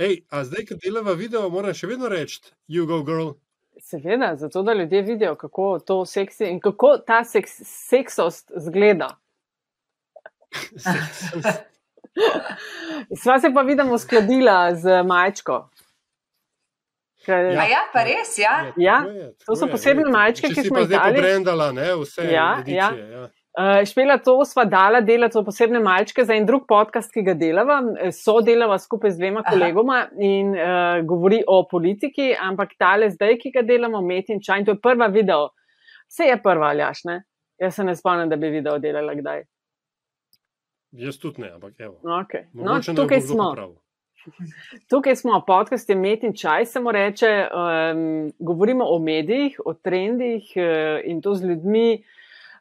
Ej, a zdaj, ko delava video, moram še vedno reči, you go girl. Seveda, zato da ljudje vidijo, kako to seksi in kako ta seks, seksost zgleda. Sva se pa vidimo skladila z majčko. Ker, A ja, pa res, ja. Ja, je, to so posebne Ej, majčke, če ki si smo pa jih zdaj dali. pobrendala, ne, vse Ja, edicije, ja. Uh, Špela, to sva dala delati v posebne malčke za en drug podcast, ki ga delava. So delava skupaj z dvema Aha. kolegoma in uh, govori o politiki, ampak tale zdaj, ki ga delamo, met in čaj, in to je prva video. Vse je prva, aljaš, ne? Jaz se ne spomnim, da bi video delala kdaj. Jaz tudi ne, ampak evo. Okay. No, Mogoče ne bo tukaj smo. popravil. Tukaj smo, podcast je Met in Čaj, se mu reče. Um, govorimo o medijih, o trendih uh, in to z ljudmi,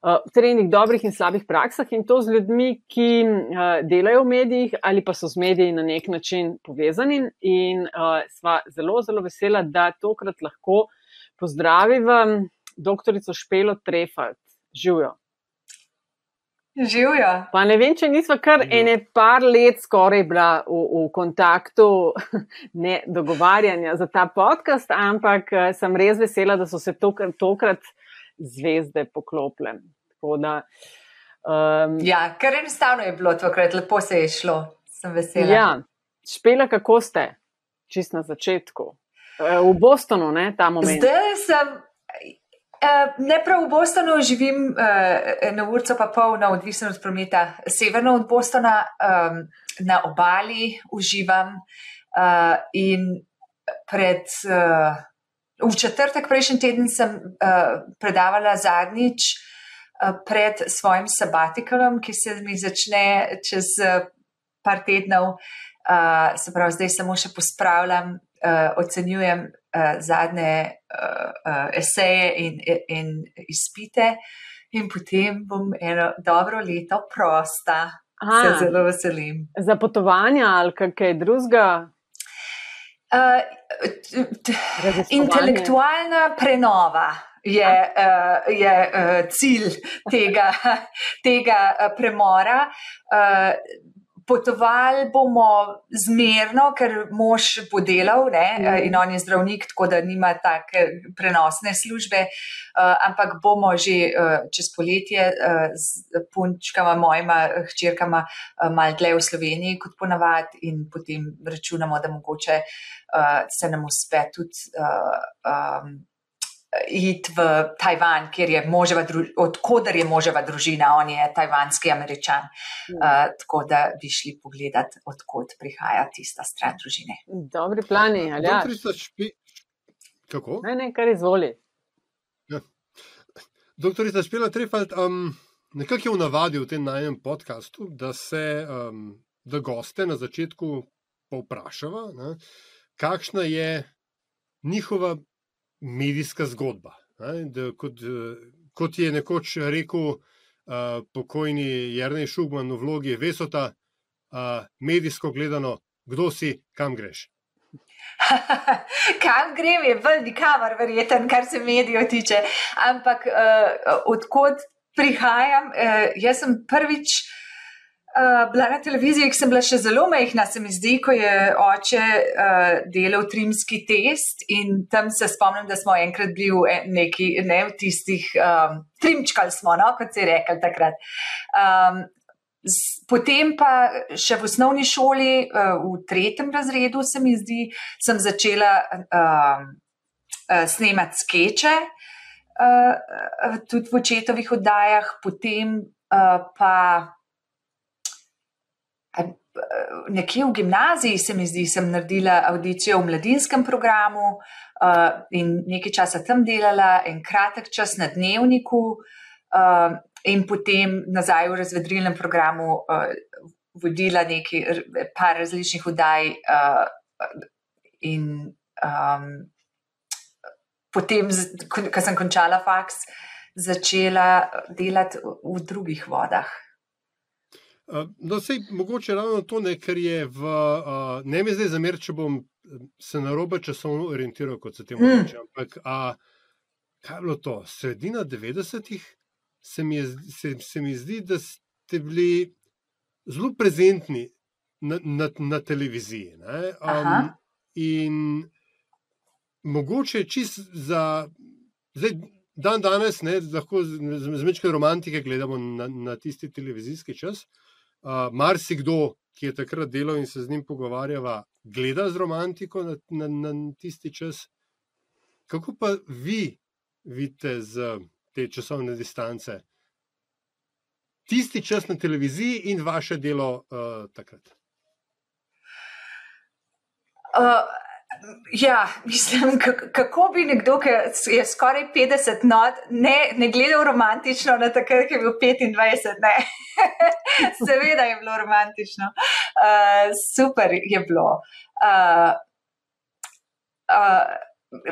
uh, trendih, dobrih in slabih praksah, in to z ljudmi, ki uh, delajo v medijih ali pa so z mediji na nek način povezani. In uh, sva zelo, zelo vesela, da tokrat lahko pozdraviva doktorico Špelo Trefalt. Živijo. Živijo. Pa ne vem, če nismo kar Živijo. ene par let skoraj bila v, v kontaktu, ne dogovarjanja za ta podcast, ampak eh, sem res vesela, da so se tokrat, tokrat zvezde poklopile. Tako da, um, Ja, kar enostavno je bilo tokrat, lepo se je šlo, sem vesela. ja, špela, kako ste, čist na začetku. Eh, V Bostonu, ne, ta moment. Zdaj sem, eh, ne prav v Bostonu, živim eh, na urco pa pol, na odvisno od prometa, severno od Bostona, na obali uživam in pred. V četrtek prejšnji teden sem uh, predavala zadnjič uh, pred svojim sabatikalom, ki se mi začne čez uh, par tednov. Uh, se pravi, zdaj samo še pospravljam, uh, ocenjujem uh, zadnje uh, uh, eseje in, in izpite, in potem bom eno dobro leto prosta. Aha, Se zelo veselim. za potovanja ali kaj drugega. Uh? Intelektualna prenova je, uh, je uh, cilj tega, tega uh, premora. Potovali bomo zmerno, ker mož bo delal ne, Mhm. in on je zdravnik, tako da nima take prenosne službe, ampak bomo že čez poletje z punčkama, mojima hčerkama, malo dlje v Sloveniji kot ponavadi in potem računamo, da mogoče se nam uspe tudi iti v Tajvan, kjer je moževa, odkudar je moževa družina, on je tajvanski američan. Uh, tako da bi šli pogledat, odkud prihaja tista stran družine. Dobri plani, ali ja? Doktorica Špi... Kako? Ne, ne, kar izvoli. Doktorica Špela Trefalt, um, nekako je v navadi v tem najnem podkastu, da se um, da goste na začetku povprašava, ne, kakšna je njihova medijska zgodba. Ne, da, kot, eh, kot je nekoč rekel uh, pokojni Jrnej Šugman v vlogi Vesota, uh, medijsko gledano, kdo si, kam greš. Kam grem, je bolj nikamor, verjeten, kar se medijev tiče. Ampak uh, odkot prihajam, uh, jaz sem prvič. Uh, bila na televiziji, ki sem bila še zelo majhna, se mi zdi, ko je oče uh, delal trimski test in tam se spomnim, da smo enkrat bili v en- neki, ne v tistih, um, trimčkali smo, no, kot se je rekel takrat. Um, potem pa še v osnovni šoli, v tretjem razredu, se mi zdi, sem začela uh, snemati skeče, uh, tudi v očetovih oddajah, potem uh, pa. Eh, Nekje v gimnaziji se mi zdi, sem naredila audicijo v mladinskem programu uh, in nekaj časa tam delala, en kratek čas na dnevniku, uh, in potem nazaj v razvedrilnem programu uh, vodila nekaj, par različnih oddaj. Uh, in um, potem, ko sem končala faks, začela delati v drugih vodah. Uh, No, sej, mogoče ravno to, ne, ker je v. Uh, ne mi zdaj zamer, če bom eh, se na robe časovno orientiral, kot se temu Mm. reče. Ampak, a, kaj je bilo to? Sredina 90-ih se, mi je se, se mi zdi, da ste bili zelo prezentni na, na, na televiziji. ne. Aha. Um, in mogoče čist za. Zdaj, dan danes ne, lahko z, z, z mečke romantike gledamo na, na tisti televizijski čas. Uh, Marsikdo, ki je takrat delal in se z njim pogovarjava, gleda z romantiko na, na, na tisti čas. Kako pa vi vidite z te časovne distance? Tisti čas na televiziji in vaše delo uh, takrat. Uh, ja, mislim, kak- kako bi nekdo, ki je skoraj 50 not, ne, ne gledal romantično na takrat, ki je bil 25. Ne? Seveda je bilo romantično. Uh, super je bilo. Uh, uh,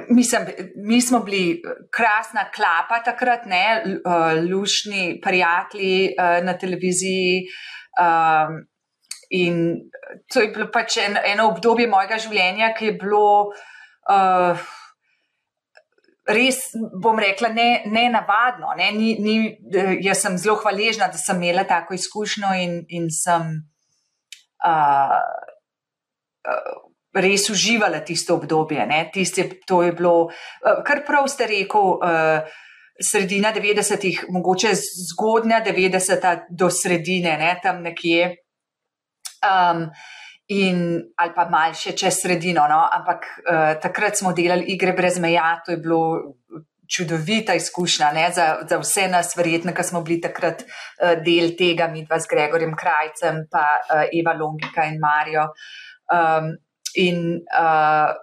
Mislim, mi smo bili krasna klapa takrat, ne, uh, lušni prijatelji uh, na televiziji. Um, in to je bilo pač en, eno obdobje mojega življenja, ki je bilo uh, res, bom rekla, ne, ne navadno. Ne, ni, ni, eh, jaz sem zelo hvaležna, da sem imela tako izkušnjo in, in sem. Uh, uh, res uživala tisto obdobje. Tiste, to je bilo, eh, kar prav ste rekel, eh, sredina 90-ih, mogoče zgodnja 90-ta do sredine, ne, tam nekje. Um, in, ali pa mal še čez sredino, no? ampak uh, takrat smo delali igre brez meja, to je bilo čudovita izkušnja ne? za, za vse nas, verjetno, ki smo bili takrat uh, del tega, mi dva z Gregorjem Krajcem, pa uh, Eva Longika in Marijo. Um, in uh,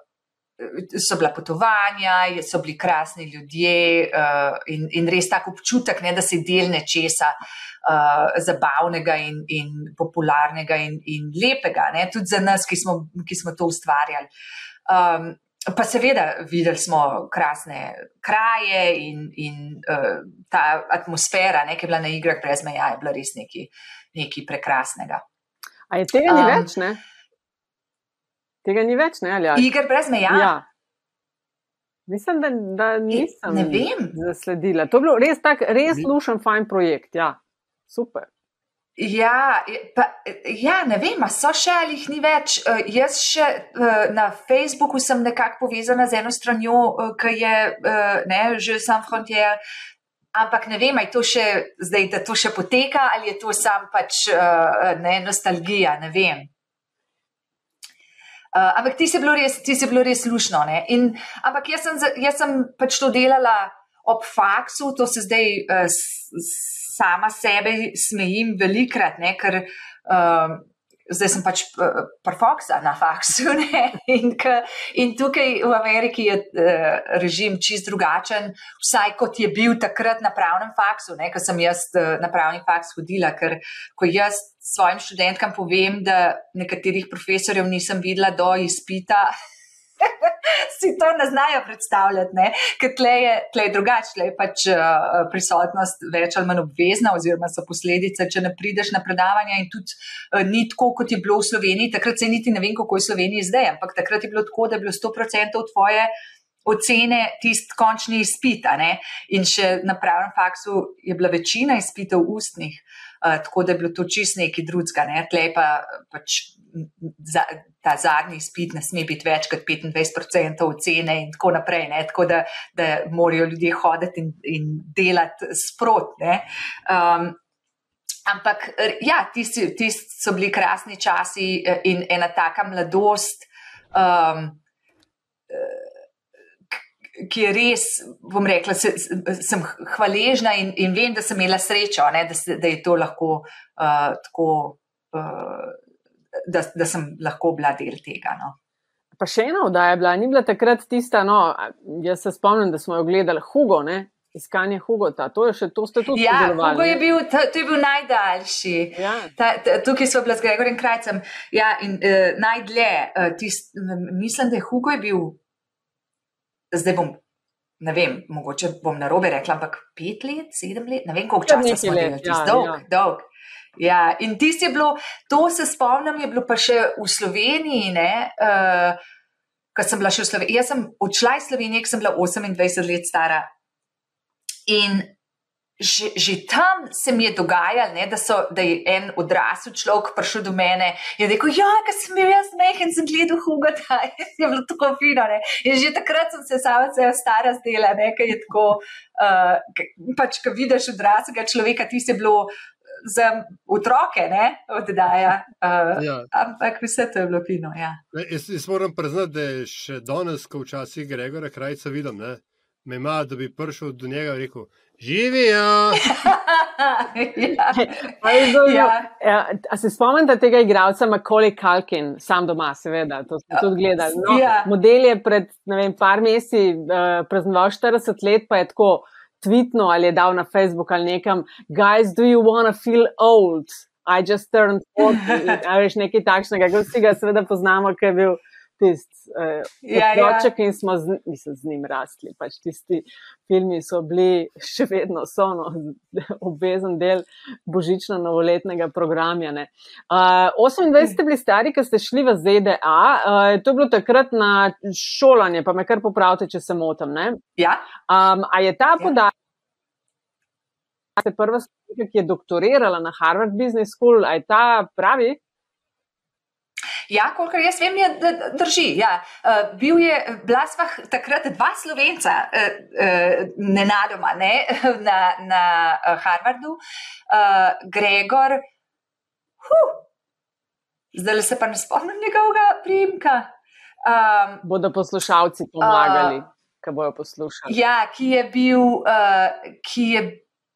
so bila potovanja, so bili krasni ljudje uh, in, in res tako občutek, ne, da si del nečesa uh, zabavnega in, in popularnega in, in lepega, ne, tudi za nas, ki smo, ki smo to ustvarjali. Um, pa seveda videli smo krasne kraje in, in uh, ta atmosfera, ne, ki je bila na igrah brez meja, je bila res nekaj, nekaj prekrasnega. A je tega ni Um, več, ne? Tega ni več, ne? Ali, Igr brez meja. ja. Mislim, da, da nisem ne vem. zasledila. To je bilo res tak, res lušen, fajn projekt. Ja. Super. Ja, pa, ja, ne vem, so še ali jih ni več. Uh, jaz še uh, na Facebooku sem nekako povezana z eno stranjo, uh, ki je uh, ne, že sam frontier. Ampak ne vem, ali to še zdaj, da to še poteka, ali je to sam pač uh, ne, nostalgija, ne vem. Uh, ampak ti si bilo res, ti si bilo res lušno. ne. In, ampak jaz sem, jaz sem pač to delala ob faksu, to se zdaj uh, s- sama sebe smejim velikrat, ne, ker um, zdaj sem pač uh, prfoksa na faksu. Ne, in, in tukaj v Ameriki je uh, režim čist drugačen, vsaj kot je bil takrat na pravnem faksu, ne, ko sem jaz uh, na pravni faks hodila, ker ko jaz svojim študentkam povem, da nekaterih profesorjev nisem videla do izpita. Si to ne znajo predstavljati, ne? ker tle je, tle je drugače, tle je pač uh, prisotnost več ali manj obvezna, oziroma so posledice, če ne prideš na predavanja. In tudi uh, ni tako, kot je bilo v Sloveniji. Takrat se niti ne vem, kako je v Sloveniji zdaj, ampak takrat je bilo tako, da je bilo 100% tvoje ocene tisti končni izpit. In še na pravem faksu je bila večina izpitev ustnih, uh, tako da je bilo to čist neki drugega. Ne? Tle pa pač za, ta zadnji izpit ne sme biti več kot 25% ocene in tako naprej. Ne? Tako da, da morajo ljudje hoditi in, in delati sprotne. Um, ampak ja, tisti, tisti so bili krasni časi eh, in ena taka mladost. Um, ki je res, bom rekla, se- sem hvaležna in, in vem, da sem imela srečo, ne, da, se, da je to lahko uh, tako, uh, da, da sem lahko bila del tega. No. Pa še ena oddaja je bila, ni bila takrat tista, no, jaz se spomnim, da smo jo gledali, Hugo, ne? iskanje Hugota. To, je še, to ste tudi Ja, sodelovali, Hugo je bil, ta, to je bil najdaljši. Ja. Ta, ta, tukaj smo bili z Gregorjem Krajcem. Ja, in uh, najdlje, uh, tist, mislim, da je Hugo je bil, zdaj bom, ne vem, mogoče bom na robe rekla, ampak pet let, sedem let, ne vem, koliko Kar časa smo delali, ja, tisti dolg, ja. dolg. Ja, in tisti je bilo, to se spomnim, je bilo pa še v Sloveniji, ne. Uh, Ko sem bila še v Sloveniji, jaz sem odšla iz Slovenije, ko sem bila 28 let stara. In že, že tam se mi je dogajalo, ne, da, so, da je en odrasel človek prišel do mene in rekel: Ja, ker sem bil jaz mehen, sem gledal huga, da je bilo tako fino. Ne. In že takrat sem se sama se stara zdela, nekaj je tako. Uh, pač, ko vidiš odraslega človeka, ti se bilo. Za otroke, ne, oddaja. Uh, ja. Ampak vse to je bilo fino. Ja. Jaz, jaz moram priznati, da je še danes, ko včasih Gregora krajca vidim, ne, me ima, da bi prišel do njega in rekel: Živijo! ja. ja. ja. A se spomnite tega igralca Macaulay Culkin, sam doma, seveda, to smo tudi gledali. No, ja. Model je pred vem, par meseci uh, praznoval 40 let, pa je tako tweetno ali je dal na Facebook ali nekam: Guys, do you want to feel old? I just turned 40. Ali veš nekaj takšnega, kot vsi ga seveda poznamo, ker je bil tisti uh, ja, otroček ja. in smo z, mislim, z njim rasli. Pač tisti filmi so bili še vedno so, no, obvezen del božično-novoletnega programa. Uh, 28 ste bili stari, ko ste šli v ZDA. Uh, to je bilo takrat na šolanje, pa me kar popravite, če se motim. Ja. Um, a je ta ja. podatek? Ste prva stvar, ki je doktorirala na Harvard Business School, aj ta pravi? Ja, kolikor jaz vem, je, da drži. Ja. Uh, bil je, bila sva takrat dva slovenca, uh, uh, nenadoma, ne, na, na Harvardu, uh, Gregor. Huh, zdaj se pa ne spomnim njegovega primka. Um, bodo poslušalci pomagali, uh, ki bojo poslušali. Ja, ki je bil, uh, ki je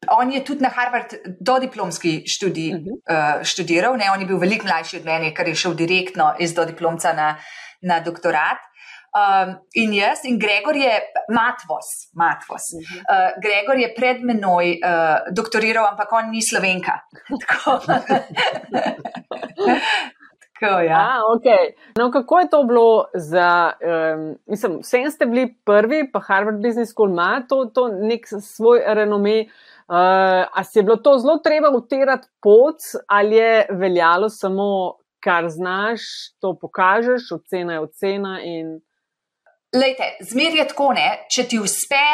On je tudi na Harvard do diplomski študij uh -huh. uh, študiral, ne? on je bil veliko mlajši od mene, ker je šel direktno iz do diplomca na, na doktorat. Um, in jaz, in Gregor je Matvos, Matvos. Uh -huh. uh, Gregor je pred menoj uh, doktoriral, ampak on ni slovenka. Tako. Tako, ja. A, okay. no, kako je to bilo za, um, mislim, vsem ste bili prvi, pa Harvard Business School ima to, to nek svoj renome. Uh, a se je bilo to zelo treba utirati pot, ali je veljalo samo, kar znaš, to pokažeš, ocena je ocena. In... Lejte, zmer je tako, ne? če ti uspe,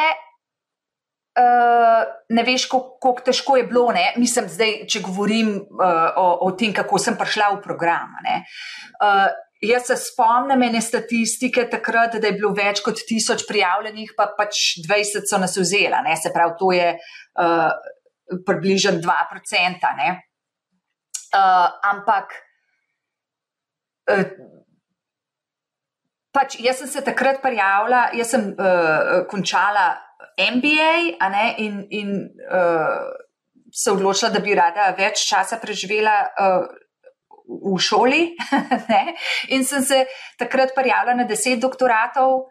uh, ne veš, kako težko je bilo. Ne? Mislim, zdaj, če govorim uh, o, o tem, kako sem prišla v program. Uh, Jaz se spomnim ene statistike takrat, da je bilo več kot tisoč prijavljenih, pa pač 20 so nas vzela, ne? se pravi, to je uh, približno 2%. Uh, ampak uh, pač jaz sem se takrat prijavila, jaz sem uh, končala MBA ne, in, in uh, se odločila, da bi rada več časa preživela. Uh, v šoli. in sem se takrat prijavila na deset doktoratov,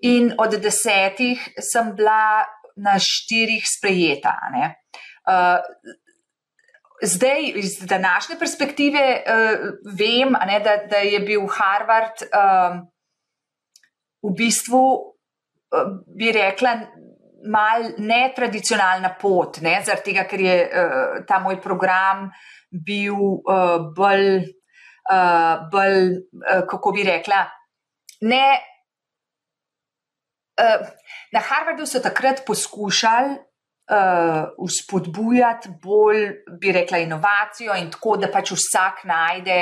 in od desetih sem bila na štirih sprejeta. Uh, zdaj, iz današnje perspektive, uh, vem, ne, da, da je bil Harvard um, v bistvu, bi rekla, mal netradicionalna pot, ne, zaradi tega, ker je uh, ta moj program bil uh, bolj, uh, bolj uh, kako bi rekla, ne. Uh, na Harvardu so takrat poskušali uspodbujati uh, bolj, bi rekla, inovacijo in tako, da pač vsak najde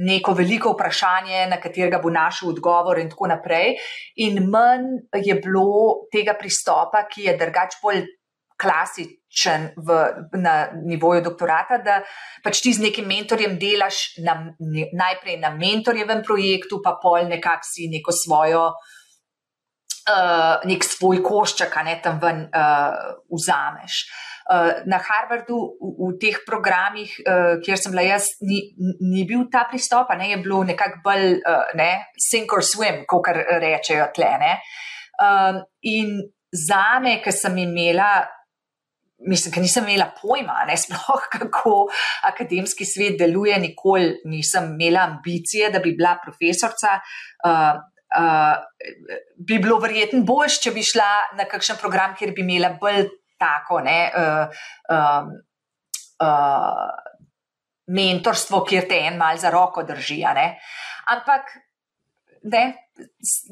neko veliko vprašanje, na katerega bo našel odgovor, in tako naprej. In manj je bilo tega pristopa, ki je drugač bolj klasičen v, na nivoju doktorata, da pač ti z nekim mentorjem delaš na, ne, najprej na mentorjevem projektu, pa pol nekako si neko svojo, uh, nek svoj košček, a ne tam ven uh, vzameš. Uh, na Harvardu, v, v teh programih, uh, kjer sem bila jaz, ni, ni bil ta pristop, ne je bilo nekako bolj uh, ne, sink or swim, kot rečejo tle. Uh, in za me, ki sem imela mislim, ker nisem imela pojma, ne sploh kako akademski svet deluje, nikoli nisem imela ambicije, da bi bila profesorica. Uh, uh, bi bilo verjetno boljš, če bi šla na kakšen program, kjer bi imela bolj tako ne, uh, um, uh, mentorstvo, kjer te en mal za roko drži. Ampak ne,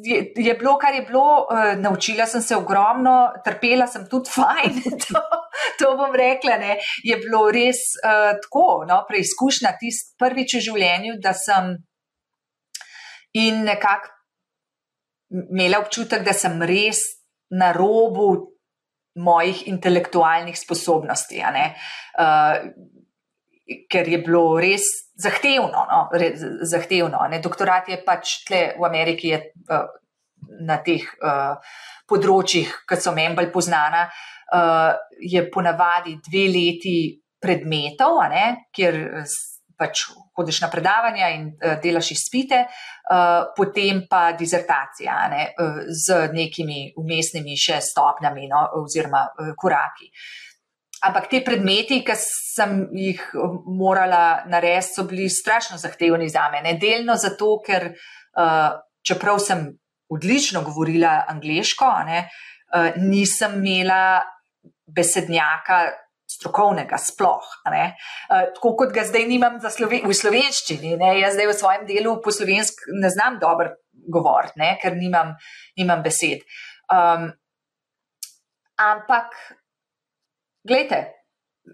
je, je bilo, kar je bilo, uh, naučila sem se ogromno, trpela sem tudi fajn. To, to bom rekla. Ne. Je bilo res uh, tako, no, preizkušnja tisti prvič v življenju, da sem in nekako imela občutek, da sem res na robu mojih intelektualnih sposobnosti. Uh, ker je bilo res zahtevno. No, re, zahtevno Doktorat je pač tle v Ameriki je, uh, na teh uh, področjih, ki so meni bolj poznana, uh, je ponavadi dve leti predmetov, ne, kjer pač hodiš na predavanja in uh, delaš izpite, uh, potem pa dizertacija ne, uh, z nekimi umestnimi še stopnjami no, oziroma uh, koraki. Ampak te predmeti, ki sem jih eh, morala narediti, so bili strašno zahtevni za me. Delno zato, ker uh, čeprav sem odlično govorila angliško, ne, uh, nisem imela besednjaka strokovnega sploh. Uh, tako kot ga zdaj nimam sloven v slovenščini. Ne. Jaz zdaj v svojem delu po slovensk ne znam dobro govoriti, ker nimam, nimam besed. Um, ampak Glejte,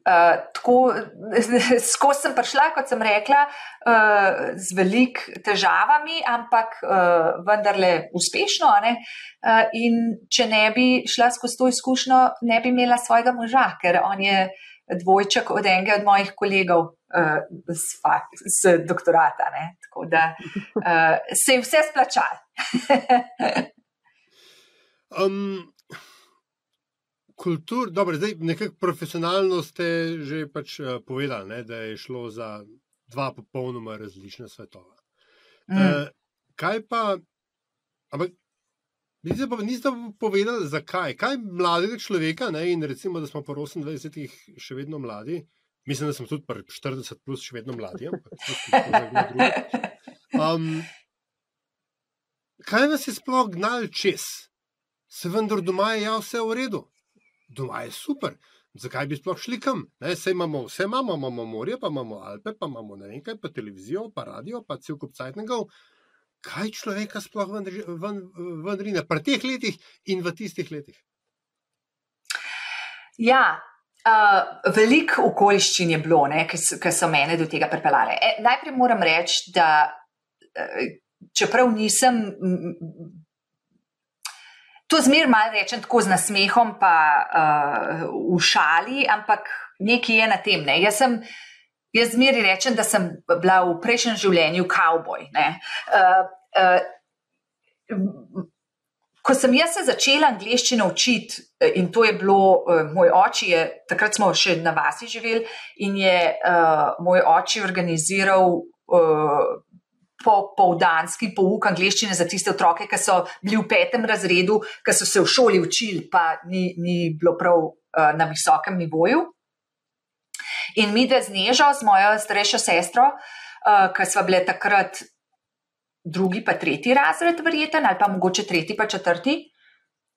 uh, tako skozi sem prišla, kot sem rekla, uh, z velik težavami, ampak uh, vendarle uspešno. Uh, in če ne bi šla skozi to izkušnjo, ne bi imela svojega moža, ker on je dvojček od enega od mojih kolegov. Z doktorata. Ne? Tako da uh, se je vse splačalo. um, kultur, dobro, zdaj nekako profesionalno ste že pač uh, povedali, ne, da je šlo za dva popolnoma različna svetova. Mm. Uh, kaj pa, ampak niste pa niste povedali, zakaj? Kaj mladega človeka, ne, in recimo, da smo po 28-ih še vedno mladi, mislim, da smo tudi pri 40 plus še vedno mladi. Um, kaj nas je sploh gnal čez? Se vendar doma je ja vse v redu doma je super. Zakaj bi sploh šli kam? Ne, imamo, vse imamo, imamo morje, pa imamo Alpe, pa imamo ne vem kaj, pa televizijo, pa radio, pa cel kup cajtnegov. Kaj človeka sploh vendrina, pri teh letih in v tistih letih? Ja, uh, veliko okoliščin je bilo, ki so mene do tega pripeljale. E, najprej moram reči, da uh, čeprav nisem To zmeraj malo rečem tako z nasmehom, pa uh, v šali, ampak nekaj je na tem. Ne. Jaz sem. Jaz zmeraj rečem, da sem bila v prejšnjem življenju kavboj. Uh, uh, ko sem jaz se začela angliščino učiti, in to je bilo, uh, moj oče je, takrat smo še na vasi živeli, in je uh, moj oče organiziral uh, popoldanski pouk angliščine za tiste otroke, ki so bili v petem razredu, ki so se v šoli učili, pa ni, ni bilo prav uh, na visokem nivoju. In mi, da z Nežo, z mojo starejšo sestro, uh, ki smo bile takrat drugi, pa tretji razred, verjeten, ali pa mogoče tretji, pa četrti.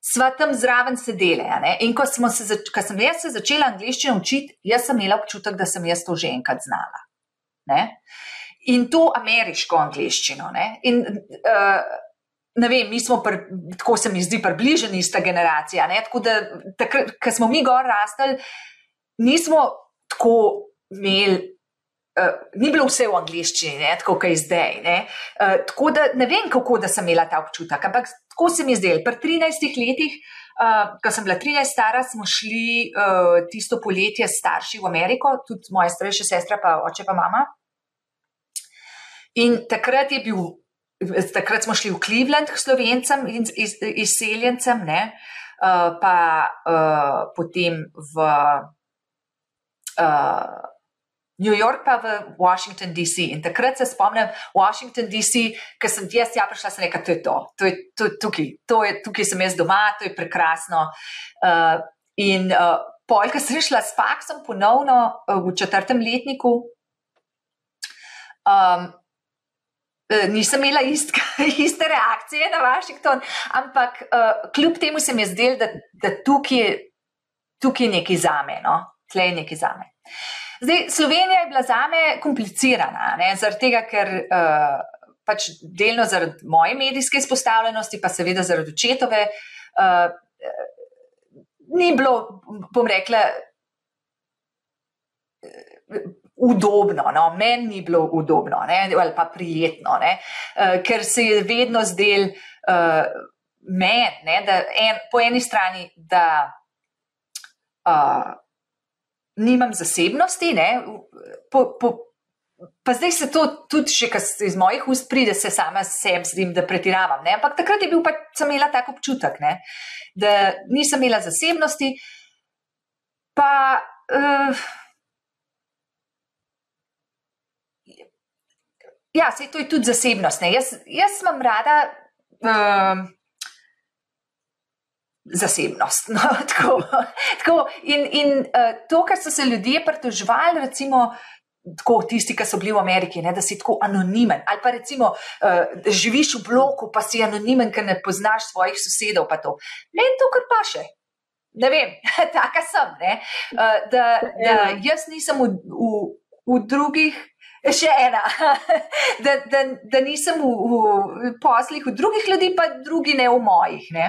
Sva tam zraven sedeli. In ko, se, ko sem jaz se začela angliščino učiti, jaz sem imela občutek, da sem jaz to že enkrat znala. Ne? In to ameriško angliščino. Ne? In, uh, ne vem, mi smo, pr, tako se mi zdi, približeni ista generacija. Ne? Tako da, ko smo mi gor rastli, nismo tako imeli. Uh, ni bilo vse v angliščini, ne, tako kot je zdaj. Uh, tako da ne vem, kako da sem imela ta občutek, ampak tako se mi je zdelo. Pri 13 letih, uh, ko sem bila 13 stara, smo šli uh, tisto poletje s starši v Ameriko, tudi moja starejša sestra, pa oče pa mama. In takrat je bil, takrat smo šli v Cleveland k slovencem in iz, izseljencem, ne, uh, pa uh, potem v uh, New York, pa v Washington, D.C. In takrat se spomnim, Washington, D.C., ker sem jaz ja prišla, sem rekla, to je to, to je, to je tukaj, to je, tukaj sem jaz doma, to je prekrasno. Uh, in uh, polka sem šla s faksom ponovno uh, v četrtem letniku. Um, nisem imela istka, iste reakcije na Washington, ampak uh, kljub temu se mi je zdelo, da, da tukaj, tukaj je nekaj za me, no? tle je nekaj za me. Zdaj, Slovenija je bila za me komplicirana, zaradi tega, ker uh, pač delno zaradi moje medijske izpostavljenosti, pa seveda zaradi očetove, uh, ni bilo, bom rekla, udobno, no? meni ni bilo udobno ne? ali pa prijetno, uh, ker se je vedno zdel uh, meni, da en, po eni strani, da uh, nimam zasebnosti, po, po, pa zdaj se to tudi še iz mojih ust pride, se sama sebi zdim, da pretiravam. Ne? Ampak takrat je bil pa, sem imela tak občutek, ne? da nisem imela zasebnosti. Pa, uh, Ja, se to je tudi zasebnost. Jaz, jaz imam rada uh, zasebnost. No, tako, tako. In, in uh, to, kar so se ljudje pritoževali, recimo. Tako, tisti, ki so bili v Ameriki, ne, da si tako anonimen. Ali pa recimo, uh, živiš v bloku, pa si anonimen, ker ne poznaš svojih sosedov. Meni to kar pa še. Ne vem, taka sem. Uh, da, da jaz nisem v, v, v drugih še ena, da, da, da nisem v, v poslih v drugih ljudi, pa drugi ne v mojih. Ne?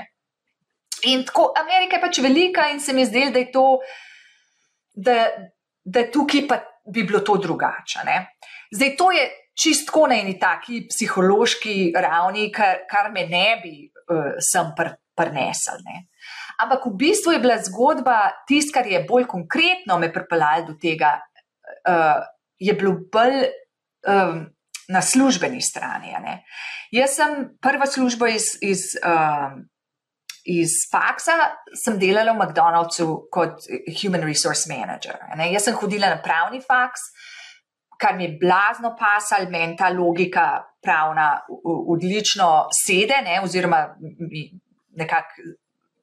In tako, Amerika je pač velika in se mi zdi, da je to, da, da tukaj pa bi bilo to drugače. Ne? Zdaj, to je čistko na eni taki psihološki ravni, kar, kar me ne bi uh, sem pr, prnesel. Ne? Ampak v bistvu je bila zgodba tisto, kar je bolj konkretno me pripeljalo do tega. Uh, je bilo bolj um, na službeni strani. Jaz sem prvo službo iz, iz, um, iz faksa, delala v McDonald'su kot Human Resource Manager. Jaz sem hodila na pravni faks. Kar mi je blazno pasal, meni ta logika pravna odlično sede, ne, oziroma nekako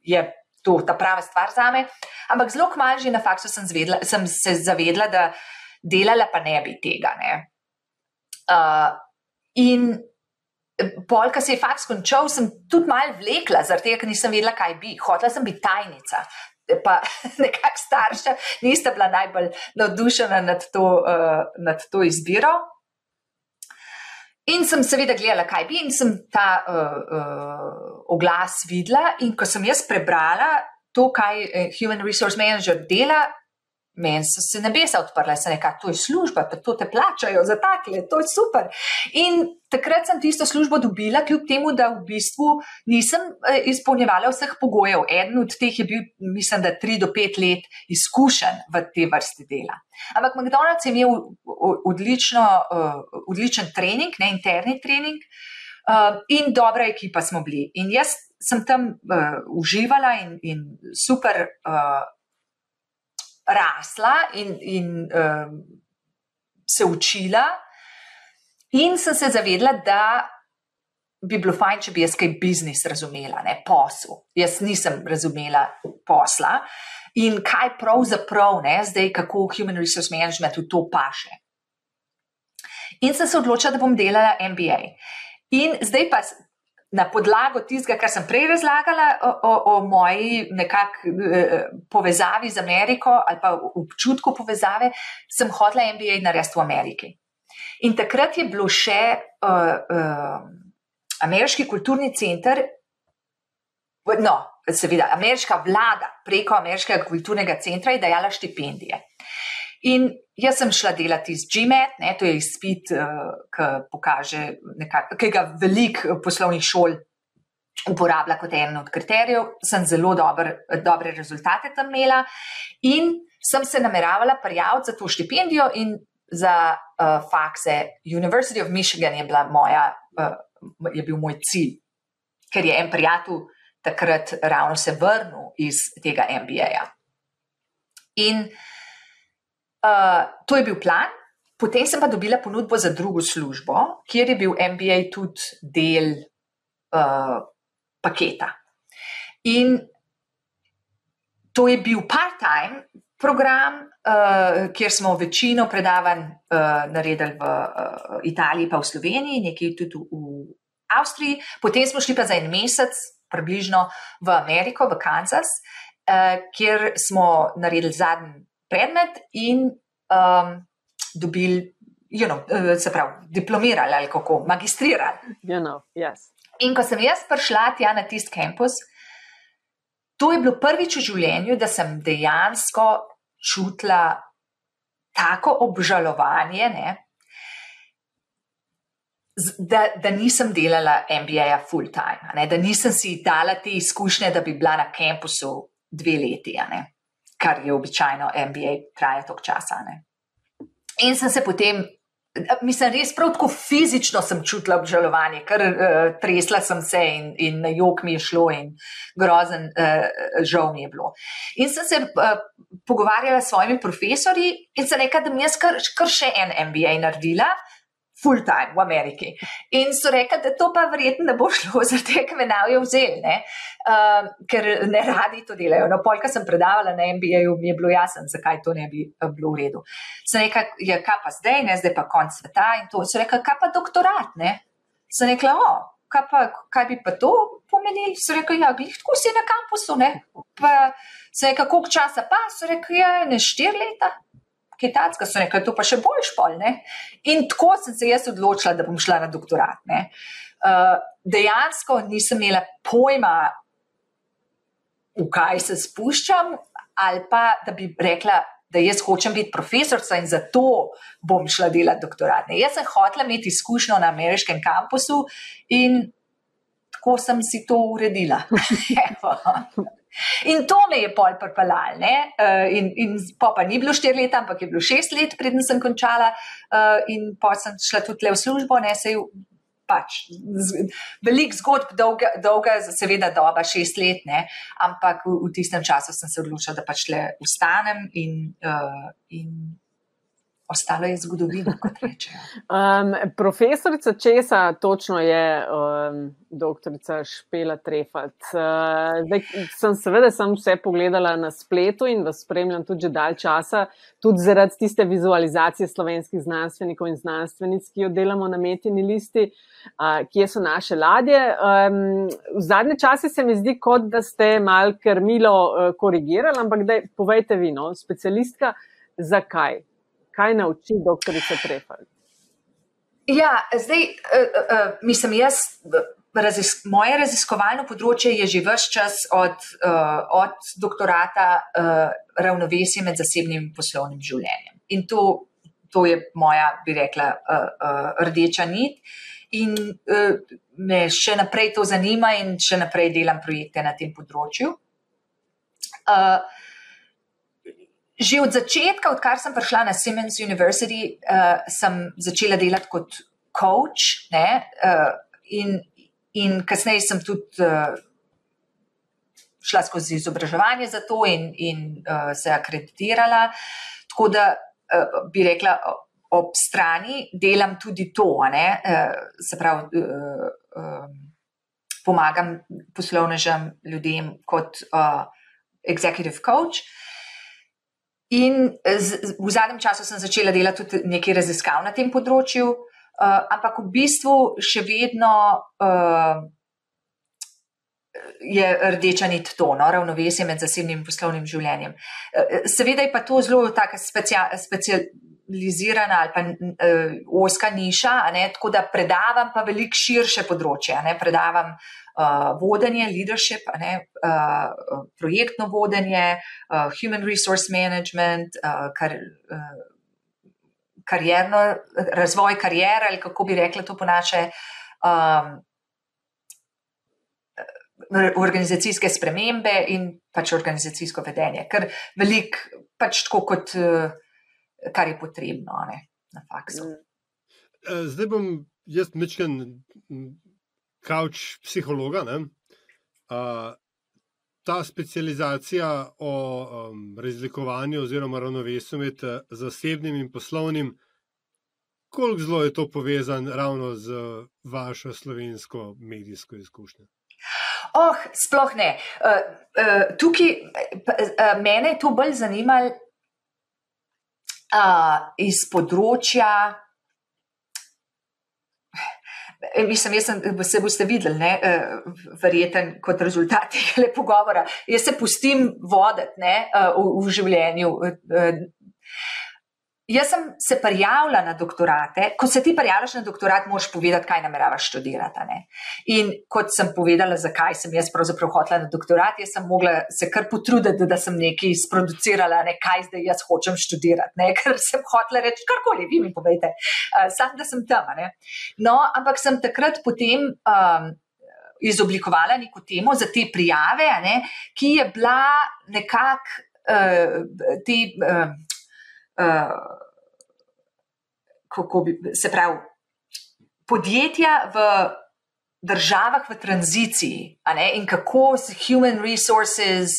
je to ta prava stvar za me. Ampak zelo kmalo že na faksu sem, zvedla, sem se zavedla, da uh, delala pa ne bi tega. Ne. Uh, in pol, ki se je faks končal, sem tudi mal vlekla, tega, ker nisem vedela, kaj bi. Hotela sem biti tajnica. Pa nekako starša nista bila najbolj navdušena nad to, uh, nad to izbiro. In sem seveda gledala, kaj bi, in sem ta uh, uh, oglas videla. In ko sem jaz prebrala to, kaj Human Resource Manager dela, Meni so se nebesa odprla, se nekaj, to je služba, to te plačajo za takle, to je super. In takrat sem tisto službo dobila, kljub temu, da v bistvu nisem eh, izpolnjevala vseh pogojev. Eden od teh je bil, mislim, da tri do pet let izkušen v te vrsti dela. Ampak McDonald's je imel odlično, uh, odličen trening, ne interni trening uh, in dobra ekipa smo bili. In jaz sem tam uh, uživala in, in super. Uh, rasla in, in uh, se učila, in sem se zavedla, da bi bilo fajn, če bi jaz kaj biznis razumela, ne posel. Jaz nisem razumela posla in kaj pravzaprav, ne zdaj, kako Human Resource Management v to paše. In sem se odločila, da bom delala MBA. In zdaj pa na podlago tistega, kar sem prej razlagala o, o, o moji nekakšni eh, povezavi z Ameriko ali pa občutku povezave, sem hodila MBA narediti v Ameriki. In takrat je bilo še uh, uh, Ameriški kulturni center, no, seveda, ameriška vlada preko Ameriškega kulturnega centra je dajala štipendije. In jaz sem šla delati z GMAT, ne, to je izpit, uh, ki pokaže, ki ga veliko poslovnih šol uporablja kot en od kriterijev. Sem zelo dober, dobre rezultate tam imela in sem se nameravala prijaviti za to štipendijo in za uh, fakse. University of Michigan je, moja, uh, je bil moj cilj, ker je en prijatelj takrat ravno se vrnil iz tega MBA-ja. In Uh, to je bil plan. Potem sem pa dobila ponudbo za drugo službo, kjer je bil MBA tudi del uh, paketa. In to je bil part-time program, uh, kjer smo večino predavanj uh, naredili v uh, Italiji, pa v Sloveniji, nekaj tudi v Avstriji. Potem smo šli pa za en mesec, približno v Ameriko, v Kansas, uh, kjer smo naredili zadnji predmet in um, dobili you know, se pravi, diplomirali ali kako, magistrirali. You know, yes. In ko sem jaz prišla tja na tisti kampus, to je bilo prvič v življenju, da sem dejansko čutila tako obžalovanje, ne, da, da nisem delala MBA-ja full time, ne, da nisem si dala te izkušnje, da bi bila na kampusu dve leti, ne, kar je običajno MBA traja toliko časa. Ne. In sem se potem Mislim, res prav tako fizično sem čutila obžalovanje, ker uh, tresla sem se in, in na jog mi je šlo in grozen uh, žal mi je bilo. In sem se uh, pogovarjala s svojimi profesori in se nekaj, da mi je kar, kar še en MBA naredila, full time v Ameriki. In so rekli, da to pa verjetno ne bo šlo, zaradi tega, ker me navijo vzeli, uh, ker ne radi to delajo. No, polka sem predavala na MBA-ju, mi je bilo jasno, zakaj to ne bi uh, bilo v redu. Sem rekla, ja, kaj pa zdaj, ne, zdaj pa konc sveta in to. So rekli, kaj pa doktorat, ne? Sem rekla, o, kaj, pa, kaj bi pa to pomenili? So rekli, ja, glih, tako si na kampusu, sem rekla, koliko časa pa? So rekli, ja, ne štir leta. Kitajska so rekli, to pa še bolj špolne. In tako sem se jaz odločila, da bom šla na doktorat. Uh, dejansko nisem imela pojma, v kaj se spuščam, ali pa da bi rekla, da jaz hočem biti profesorica in zato bom šla delati doktorat. Ne. Jaz sem hotela imeti izkušnjo na ameriškem kampusu in tako sem si to uredila. In to me je pol propalal. Uh, in, in pa, pa ni bilo štiri leta, ampak je bilo šest let, preden sem končala, uh, in pa sem šla tudi le v službo, ne se je. Pač, velik zgodb, dolga, dolga, seveda, doba, šest let, ne? ampak v, v tistem času sem se odločila, da pač le ustanem in, uh, in ostalo je zgodovina, kot rečejo. Um, profesorica Česa, točno je um, doktorica Špela Trefalt. Uh, zdaj, sem seveda sem vse pogledala na spletu in vas spremljam tudi že dalj časa, tudi zaradi tiste vizualizacije slovenskih znanstvenikov in znanstvenic, ki jo delamo na metini listi, uh, kje so naše ladje. Um, v zadnje čase se mi zdi, kot da ste mal krmilo uh, korigirali, ampak da povejte vi, no, specialistka, zakaj? Kaj nauči doktorica Trefal? Ja, zdaj, uh, uh, mislim, jaz, razis, moje raziskovalno področje je že vse čas od, uh, od doktorata uh, ravnovesje med zasebnim in poslovnim življenjem. In to, to je moja, bi rekla, uh, uh, rdeča nit. In uh, me še naprej to zanima, in še naprej delam projekte na tem področju. Uh, Že od začetka, odkar sem prišla na Siemens University, uh, sem začela delati kot coach, ne, uh, in, in kasneje sem tudi uh, šla skozi izobraževanje za to in, in uh, se akreditirala. Tako da uh, bi rekla, ob strani delam tudi to, ne, uh, se pravi, uh, uh, pomagam poslovnežem ljudem kot uh, executive coach. In z, v zadnjem času sem začela delati tudi nekaj raziskav na tem področju, uh, ampak v bistvu še vedno uh, je rdeča nit to, no, ravnovesje med zasebnim in poslovnim življenjem. Uh, seveda je pa to zelo tako specializirana ali pa uh, oska niša, ne, tako da predavam pa veliko širše področje. Ne, predavam uh, uh, vodenje, leadership, ne, uh, projektno vodenje, uh, human resource management, uh, kar, uh, karjerno, razvoj karijere ali kako bi rekla to po naše. Um, Organizacijske spremembe in pač organizacijsko vedenje, ker velik, pač tako, kot kar je potrebno ne, na faksu. Mm. Zdaj bom jaz mečken kauč psihologa. Uh, ta specializacija o um, razlikovanju oziroma ravnovesju med uh, zasebnim in poslovnim, koliko zelo je to povezano ravno z vašo slovensko medijsko izkušnjo? Oh, sploh ne. Uh, uh, tukaj uh, mene je to bolj zanimalo uh, iz področja. Mislim, jaz sem, se boste videli, ne, e, verjeten kot rezultat tega pogovora. Jaz se pustim voditi ne, e, v, v življenju. Jaz sem se prijavila na doktorate. Ko se ti prijavljaš na doktorat, moš povedati, kaj nameravaš študirati. Ne? In kot sem povedala, zakaj sem jaz pravzaprav hotela na doktorat, jaz sem mogla se kar potruditi, da sem nekaj sproducirala, ne kaj zdaj jaz hočem študirati. Ne? Ker sem hotela reči, karkoli, vi mi povejte, uh, sam da sem tam. Ne? No, ampak sem takrat potem. Um, Izoblikovala neko temo za te prijave, ne, ki je bila nekako uh, te. Uh, kako bi se pravi, podjetja v državah v tranziciji in kako human resources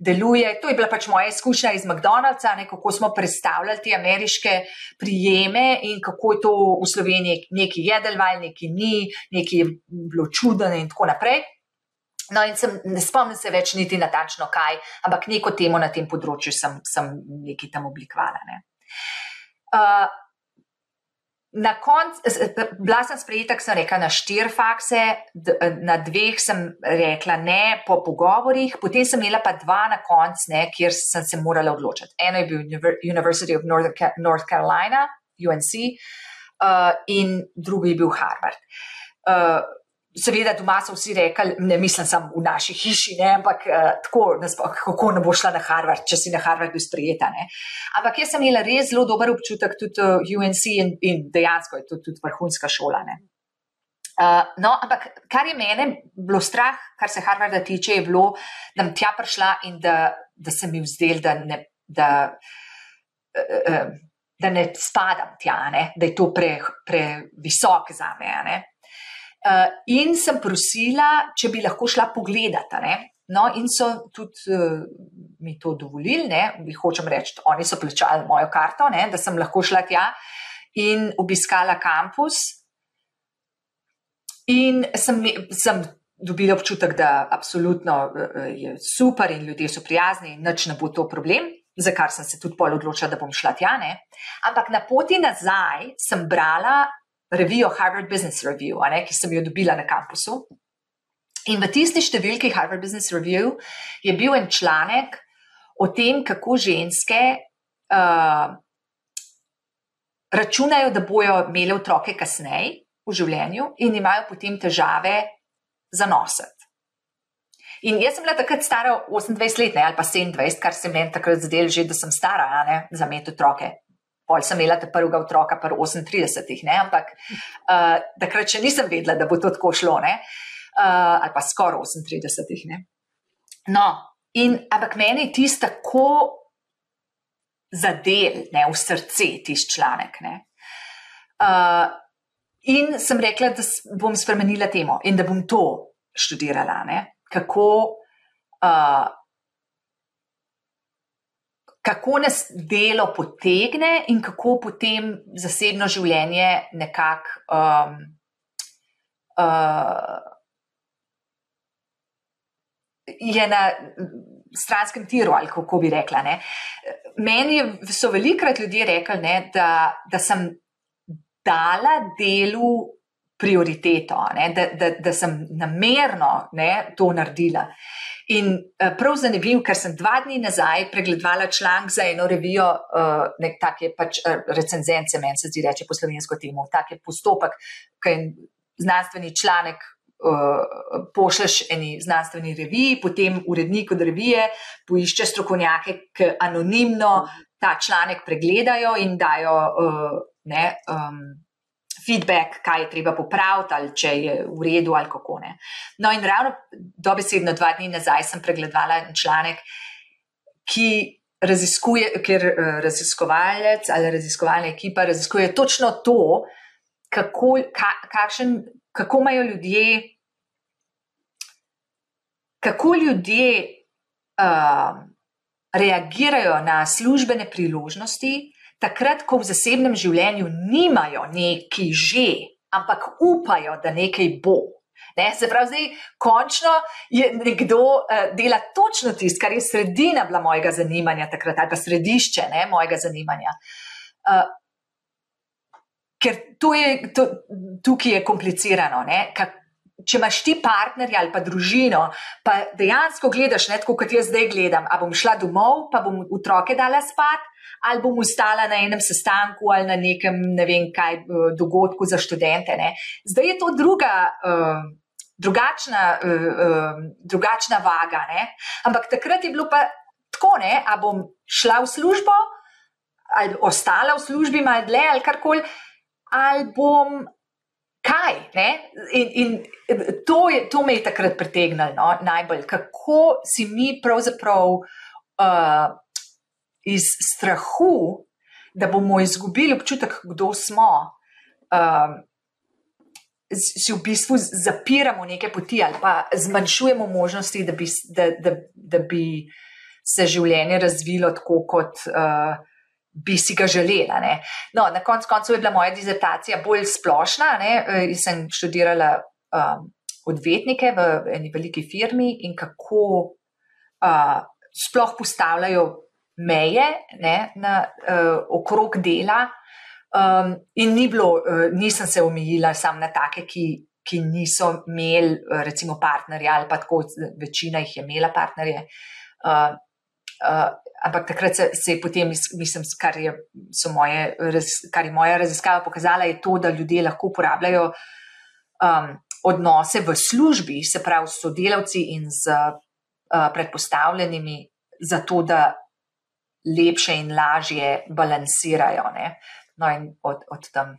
deluje. To je bila pač moja izkušnja iz McDonald'sa, ne, kako smo predstavljali te ameriške prijeme in kako je to v Sloveniji neki jedelval, neki ni, neki je bilo čudno in tako naprej. No, in sem, ne spomnim se več niti natančno kaj, ampak neko temo na tem področju sem, sem nekaj tam oblikovala. Ne. Uh, na koncu, bila sem sprejeta, sem rekla, na štiri fakse, na dveh sem rekla ne po pogovorih, potem sem imela pa dva na koncu, kjer sem se morala odločiti. Eno je bil University of North Carolina, UNC, uh, in drugi je bil Harvard. Uh, Seveda, doma so vsi rekli, ne mislim samo v naši hiši, ne, ampak uh, tako, naspok, kako ne bo šla na Harvard, če si na Harvardu sprejeta. Ne. Ampak jaz sem imela res zelo dober občutek tudi uh, UNC in, in dejansko je to tudi vrhunska šola. Uh, no, ampak kar je mene bilo strah, kar se Harvarda tiče, je bilo, da bom tja prišla in da, da se mi vzdel, da ne, da, uh, uh, da ne spadam tja, ne, da je to previsok pre za me. Uh, in sem prosila, če bi lahko šla pogledati. No, in so tudi uh, mi to dovolili, ne, hočem reči, oni so plačali mojo karto, ne, da sem lahko šla tja in obiskala kampus. In sem, sem dobila občutek, da absolutno uh, je super in ljudje so prijazni in nič ne bo to problem. Za kar sem se tudi pol odločila, da bom šla tja. Ne. Ampak na poti nazaj sem brala revijo Harvard Business Review, ne, ki sem jo dobila na kampusu. In v tisti številki Harvard Business Review je bil en članek o tem, kako ženske uh, računajo, da bojo imele otroke kasneje v življenju in imajo potem težave za nositi. In jaz sem bila takrat stara 28 let, ne, ali pa 27, kar se meni takrat zdelo, že da sem stara ne, za imeti otroke. Pol sem imela te prvega otroka, pa 38, ne? ampak uh, takrat še nisem vedela, da bo to tako šlo, uh, ali pa skoraj 38. Ne? No, in ampak meni je tisto tako zadel, ne, v srce, tisti članek. Uh, in sem rekla, da bom spremenila temo in da bom to študirala, ne? kako. Uh, kako nas delo potegne in kako potem zasebno življenje nekako um, uh, je na stranskem tiru, ali kako bi rekla. Ne. Meni so velikrat ljudje rekli, ne, da, da sem dala delu prioriteto, ne, da, da, da sem namerno ne, to naredila. In uh, prav zanimiv, ker sem dva dni nazaj pregledovala članek za eno revijo, uh, nek tak je pač uh, recenzence, meni se zdi reči po slovensko temu, tak je postopek, ki je znanstveni članek. Pošlješ eni znanstveni reviji, potem urednik od revije poišče strokovnjake, ki anonimno ta članek pregledajo in dajo ne, um, feedback, kaj je treba popraviti, ali če je v redu, ali kako ne. No, in ravno dobesedno dva dni nazaj sem pregledala članek, ki raziskuje, ker uh, raziskovalec ali raziskovalna ekipa raziskuje točno to, kako, ka, kakšen, kako imajo ljudje, kako ljudje uh, reagirajo na službene priložnosti takrat, ko v zasebnem življenju nimajo neki že, ampak upajo, da nekaj bo. Ne, se pravi, zdaj končno je nekdo uh, dela točno tisto, kar je sredina bila mojega zanimanja takrat, ali pa središče ne, mojega zanimanja. Uh, ker je, to, tukaj je komplicirano. Ne, kak, če imaš ti partnerja ali pa družino, pa dejansko gledaš, ne tako kot jaz zdaj gledam, a bom šla domov, pa bom otroke dala spat, ali bom ustala na enem sestanku ali na nekem, ne vem kaj, dogodku za študente. Ne. Zdaj je to druga. Uh, Drugačna, uh, uh, drugačna vaga. Ne? Ampak takrat je bilo pa tako, da bom šla v službo, ali ostala v službi, malo dlje, ali karkoli, ali bom kaj. In, in to, je, to me je takrat pritegnilo no? najbolj, kako si mi pravzaprav uh, iz strahu, da bomo izgubili občutek, kdo smo. Uh, Si v bistvu zapiramo neke poti, ali pa zmanjšujemo možnosti, da bi, da, da, da bi se življenje razvilo tako, kot uh, bi si ga želela. No, na koncu konc je bila moja dizertacija bolj splošna. Ne? Jaz sem študirala um, odvetnike v eni veliki firmi in kako uh, sploh postavljajo meje ne? na uh, okrog dela. Um, in ni bilo, uh, nisem se omejila samo na take, ki, ki niso imeli, recimo, partnerja ali pa tako, večina jih je imela partnerje. Uh, Uh, ampak takrat se, se je potem, mislim, kar je, moje, kar je moja raziskava pokazala, je to, da ljudje lahko uporabljajo um, odnose v službi, se pravi s sodelavci in z uh, predpostavljenimi, zato da lepše in lažje balansirajo. Ne? No, in od, od tam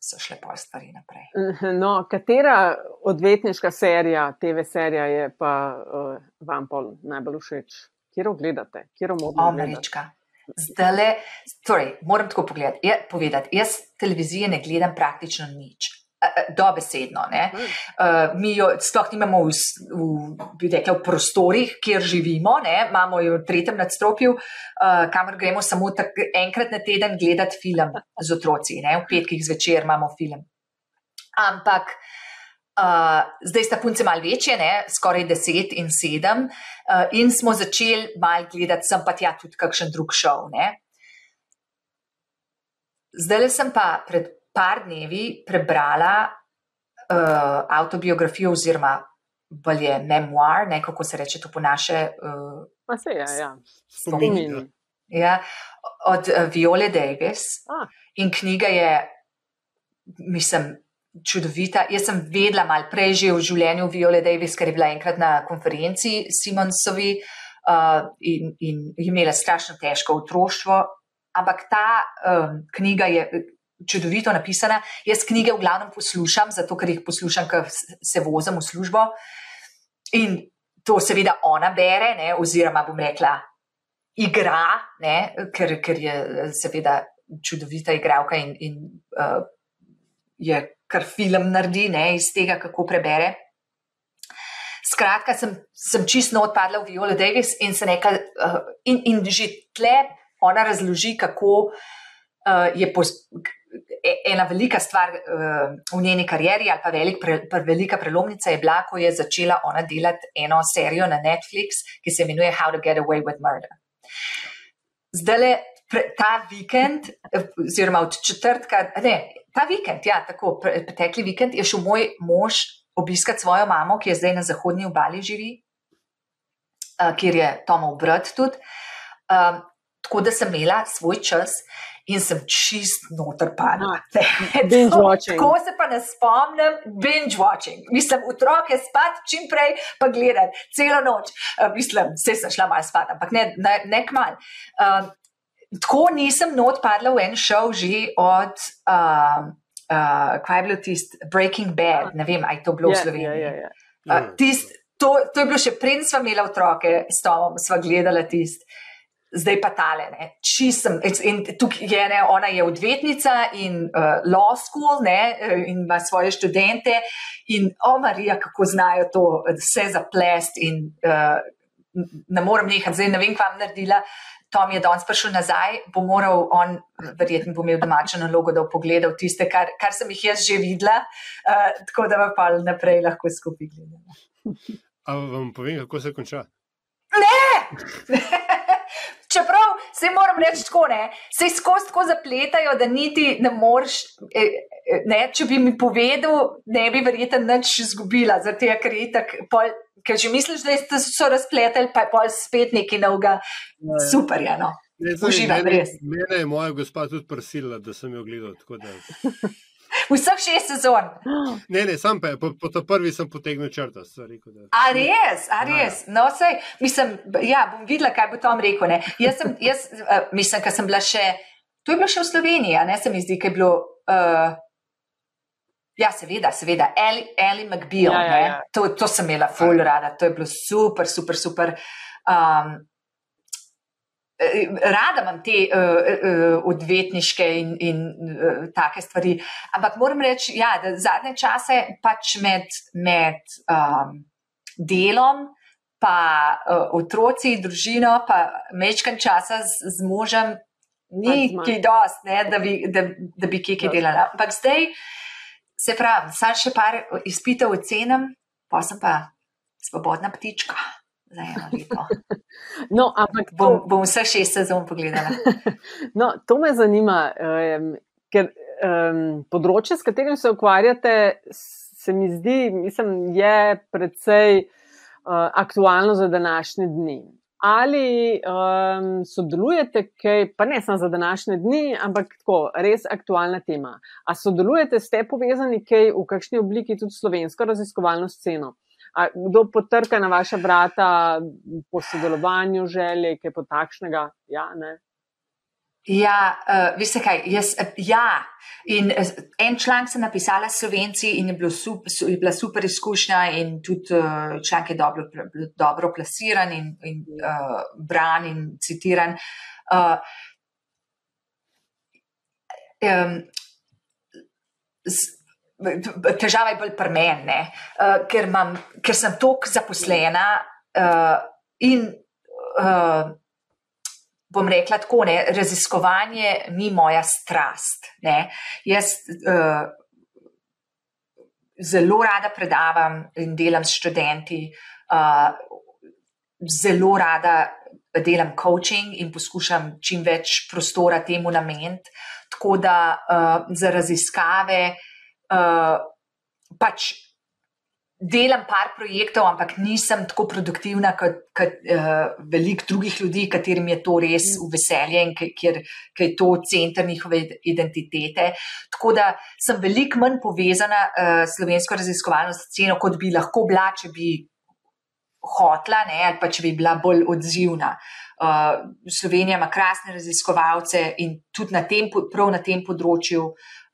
so šle pa stvari naprej. No, katera odvetniška serija, TV serija je pa uh, vam najbolj všeč? kjer ogledate, kjer omogate? Američka. Zdaj, torej, moram tako pogledati, je, povedati. Jaz televizije ne gledam praktično nič. Dobesedno. Uh, mi jo sploh nimamo v, v, rekla, v prostorih, kjer živimo, ne? imamo jo v tretjem nadstropju, uh, kamor gremo samo tak, enkrat na teden gledati film z otroci. Ne? V petkih zvečer imamo film. Ampak uh, zdaj sta punce malo večje, ne? skoraj deset in sedem, uh, in smo začeli malo gledati, sem pa tja tudi kakšen drug šov. Ne? Zdaj sem pa pred par dnevi prebrala uh, autobiografijo oziroma bolje memoir, ne kako se reče to po naše. Uh, pa se je, ja. Spomin. Ja, od uh, Viole Davis. Ah. In knjiga je, mislim, čudovita. Jaz sem vedela malo prej že v življenju Viole Davis, ker je bila enkrat na konferenci Simonsovi uh, in, in imela strašno težko otroštvo. Ampak ta um, knjiga je čudovito napisana. Jaz knjige v glavnem poslušam, zato ker jih poslušam, ker se vozim v službo. In to seveda ona bere, ne, oziroma bom rekla, igra, ne, ker, ker je seveda čudovita igralka in, in uh, je kar film naredi, ne, iz tega, kako prebere. Skratka, sem, sem čisto odpadla v Viola Davis in se nekaj, uh, in, in že tle ona razloži, kako uh, je pos, e, ena velika stvar uh, v njeni karieri, ali pa velik, pre, pre, velika prelomnica je bila, ko je začela ona delati eno serijo na Netflix, ki se imenuje How to Get Away with Murder. Zdaj le ta vikend, oziroma od četrtka, ne, ta vikend, ja, tako pretekli vikend, je šel moj mož obiskati svojo mamo, ki je zdaj na zahodnji obali živi, uh, kjer je Tomov brat tudi. Um, tako da sem imela svoj čas in sem čist noter padla. Tako se pa ne spomnim, binge watching. Mislim, otroke spat čim prej, pa gledati celo noč. Uh, mislim, vse sem šla malo spat, ampak ne, ne, ne kmal. Uh, tako nisem not padla v en šov že od, uh, uh, kaj je bilo tisto, Breaking Bad, ne vem, aj to bilo v ja, Sloveniji. Yeah, yeah, yeah. uh, tist, to, to je bilo še prej, smo imeli otroke s Tomom, smo gledali tisto. Zdaj pa tale, čisem. In tukaj je ne, ona je odvetnica in uh, law school, ne, in ima svoje študente. In, o, Marija, kako znajo to vse zaplest, in uh, ne morem nehati, zdaj ne vem, kaj bom naredila. Tom je danes prišel nazaj, bo moral on, verjetno, bo imel domačo nalogo, da bo pogledal tiste, kar, kar sem jih jaz že videla, uh, tako da pa naprej lahko skupaj gledamo. Ali vam povem, kako se konča? Ne! Čeprav se moram reči tako, ne, se skozi tako zapletajo, da niti ne moreš. Eh, ne, če bi mi povedal, ne bi verjetno nič izgubila, zato ker je tako ker že misliš, da so razpletali, pa je pol spet nekaj novega, super je. No. Uživam, res. Mene je moja gospa tudi prisila, da sem jo gledal. Vseh šest sezon. Ne, ne, sam pa, po, po to prvi sem potegnil črto. Rekel, da... A res, a res. No, sej, mislim, ja, bom videla, kaj bo Tom rekel. Ne. Jaz sem, jaz, uh, mislim, ker sem bila še, to je bilo še v Sloveniji, ne se mi zdi, ker je bilo. Uh, Ja, seveda, seveda, Ali McBeal, ja, ja, ja. to, to sem imela full rada, to je bilo super, super, super. Um, rada imam te uh, uh, odvetniške in, in uh, take stvari, ampak moram reči, ja, da zadnje čase pač med, med um, delom, pa uh, otroci, družino, pa mečkan časa z, z možem, ni ki dost, ne, da, bi, da, da bi kje delala. Ampak zdaj. Se pravi, sam še par izpitev ocenim, pa sem pa svobodna ptička. No, ampak to... bom, bom vse šest sezon pogledala. No, to me zanima, um, ker um, področje, s katerim se ukvarjate, se mi zdi, mislim, je precej uh, aktualno za današnje dni ali um, sodelujete, kaj, pa ne samo za današnje dni, ampak tako, res aktualna tema. A sodelujete, ste povezani kaj v kakšni obliki tudi slovensko raziskovalno sceno? A kdo potrka na vaša vrata po sodelovanju, želje, kaj po takšnega? Ja, ne. Ja, uh, veste kaj, jaz, uh, ja. In uh, en članek sem napisala Slovenci in je, bilo super, su, je bila super izkušnja in tudi uh, članek je dobro, dobro plasiran in, in uh, bran in citiran. Uh, um, Težava je bolj pri meni, uh, ker, ker sem toliko zaposlena uh, in uh, bom rekla tako, ne, raziskovanje ni moja strast. Ne. Jaz uh, zelo rada predavam in delam s študenti, uh, zelo rada delam coaching in poskušam čim več prostora temu nameniti. Tako da uh, za raziskave uh, pač delam par projektov, ampak nisem tako produktivna kot, kot uh, veliko drugih ljudi, katerim je to res v veselje in ker je to center njihove identitete. Tako da sem veliko manj povezana uh, s slovensko raziskovalno sceno, kot bi lahko bila, če bi hotla ne, ali pa če bi bila bolj odzivna. Uh, Slovenija ima krasne raziskovalce in tudi na tem, prav na tem področju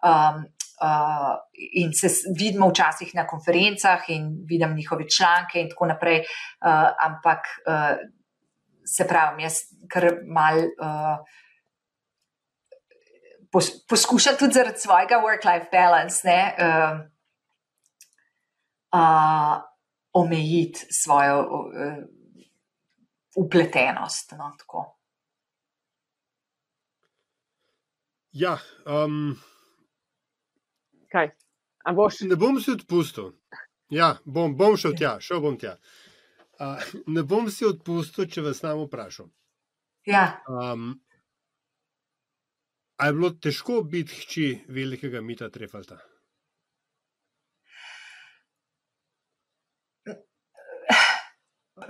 um, uh, in se vidimo včasih na konferencah in vidim njihove članke in tako naprej. Uh, ampak uh, se pravi, jaz kar mal. Uh, Poskušam tudi zaradi svojega work-life balance ne, uh, uh, omejiti svojo uh, upletenost. No, ja, um, Kaj? Boš... Ne bom si odpustil. Ja, bom, bom šel tja, šel bom tja. Uh, ne bom si odpustil, če vas nam vprašam. Ja. Um, a je bilo težko biti hči velikega mita Trefalta?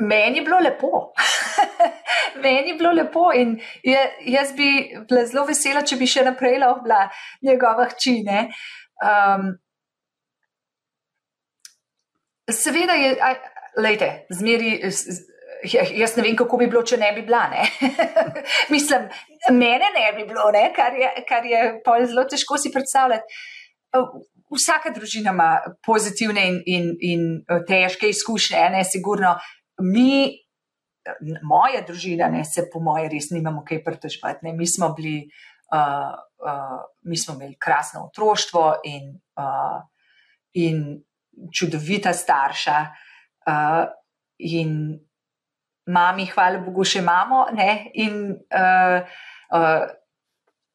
Meni je bilo lepo. Meni je bilo lepo in jaz bi bila zelo vesela, če bi še naprej lahko bila njegova hči. Uh, Um, seveda je, lejte, zmeri, jaz ne vem, kako bi bilo, če ne bi bila. Ne? Mislim, mene ne bi bilo, ne? Kar, je, kar je zelo težko si predstavljati. Vsaka družina ima pozitivne in, in, in težke izkušnje, ne, sigurno. Mi, moja družina, ne, se po moje res nimamo kaj pritožbati. Mi smo bili uh, uh, mi smo imeli krasno otroštvo in, uh, in čudovita starša. Uh, in mami, hvala Bogu, še imamo, ne? in uh, uh,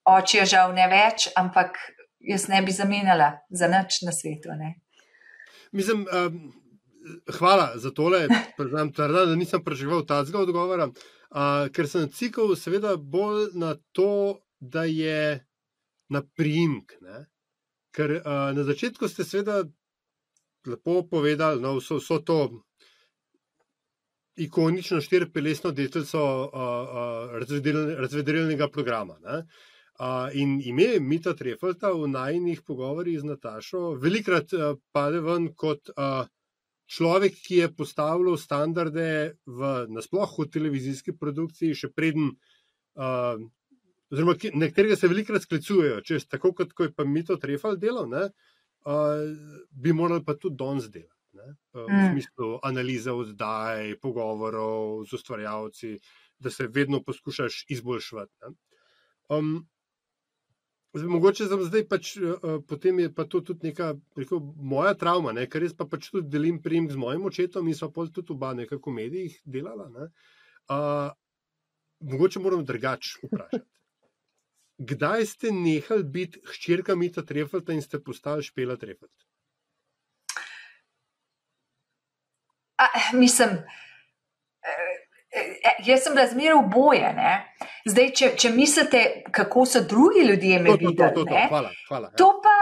oče je žal ne več, ampak jaz ne bi zamenjala za nič na svetu. Ne? Mislim, um, hvala za tole, tvrda, da nisem preživel ta zgolj odgovora, uh, ker sem cikl, seveda, bolj na to, da je na primek. Ker uh, na začetku ste seveda lepo povedali, da no, so, so to ikonično štiripelesno deteljico uh, uh, razvedrilnega programa. Ne? Uh, in ime Mita Trefelta v najnih pogovorih z Natašo velikrat uh, pade ven kot uh, človek, ki je postavljal standarde v nasplošno v televizijski produkciji, še preden, uh, oziroma na katerega se velikrat sklicujejo, če je tako, kot je pa Mito Trefel delal, ne, uh, bi morali pa tudi danes delati. Ne, v mm. smislu analize oddaj, pogovorov z ustvarjalci, da se vedno poskušaš izboljšati. Um, Zdaj, mogoče sem zdaj pač, uh, potem je pa to tudi neka rekel, moja travma, ne? ker jaz pa pač tudi delim prim z mojim očetom in so pa tudi oba nekako v medijih delala. Ne? Uh, mogoče moram drugače vprašati. Kdaj ste nehali biti hčerka Mita Trefelta in ste postali špela Trefelt? Mislim, Eh, jaz sem razmeril boje. Ne? Zdaj, če, če mislite, kako so drugi ljudje me videli, to, to, to, to. Hvala, hvala, ja. to, pa,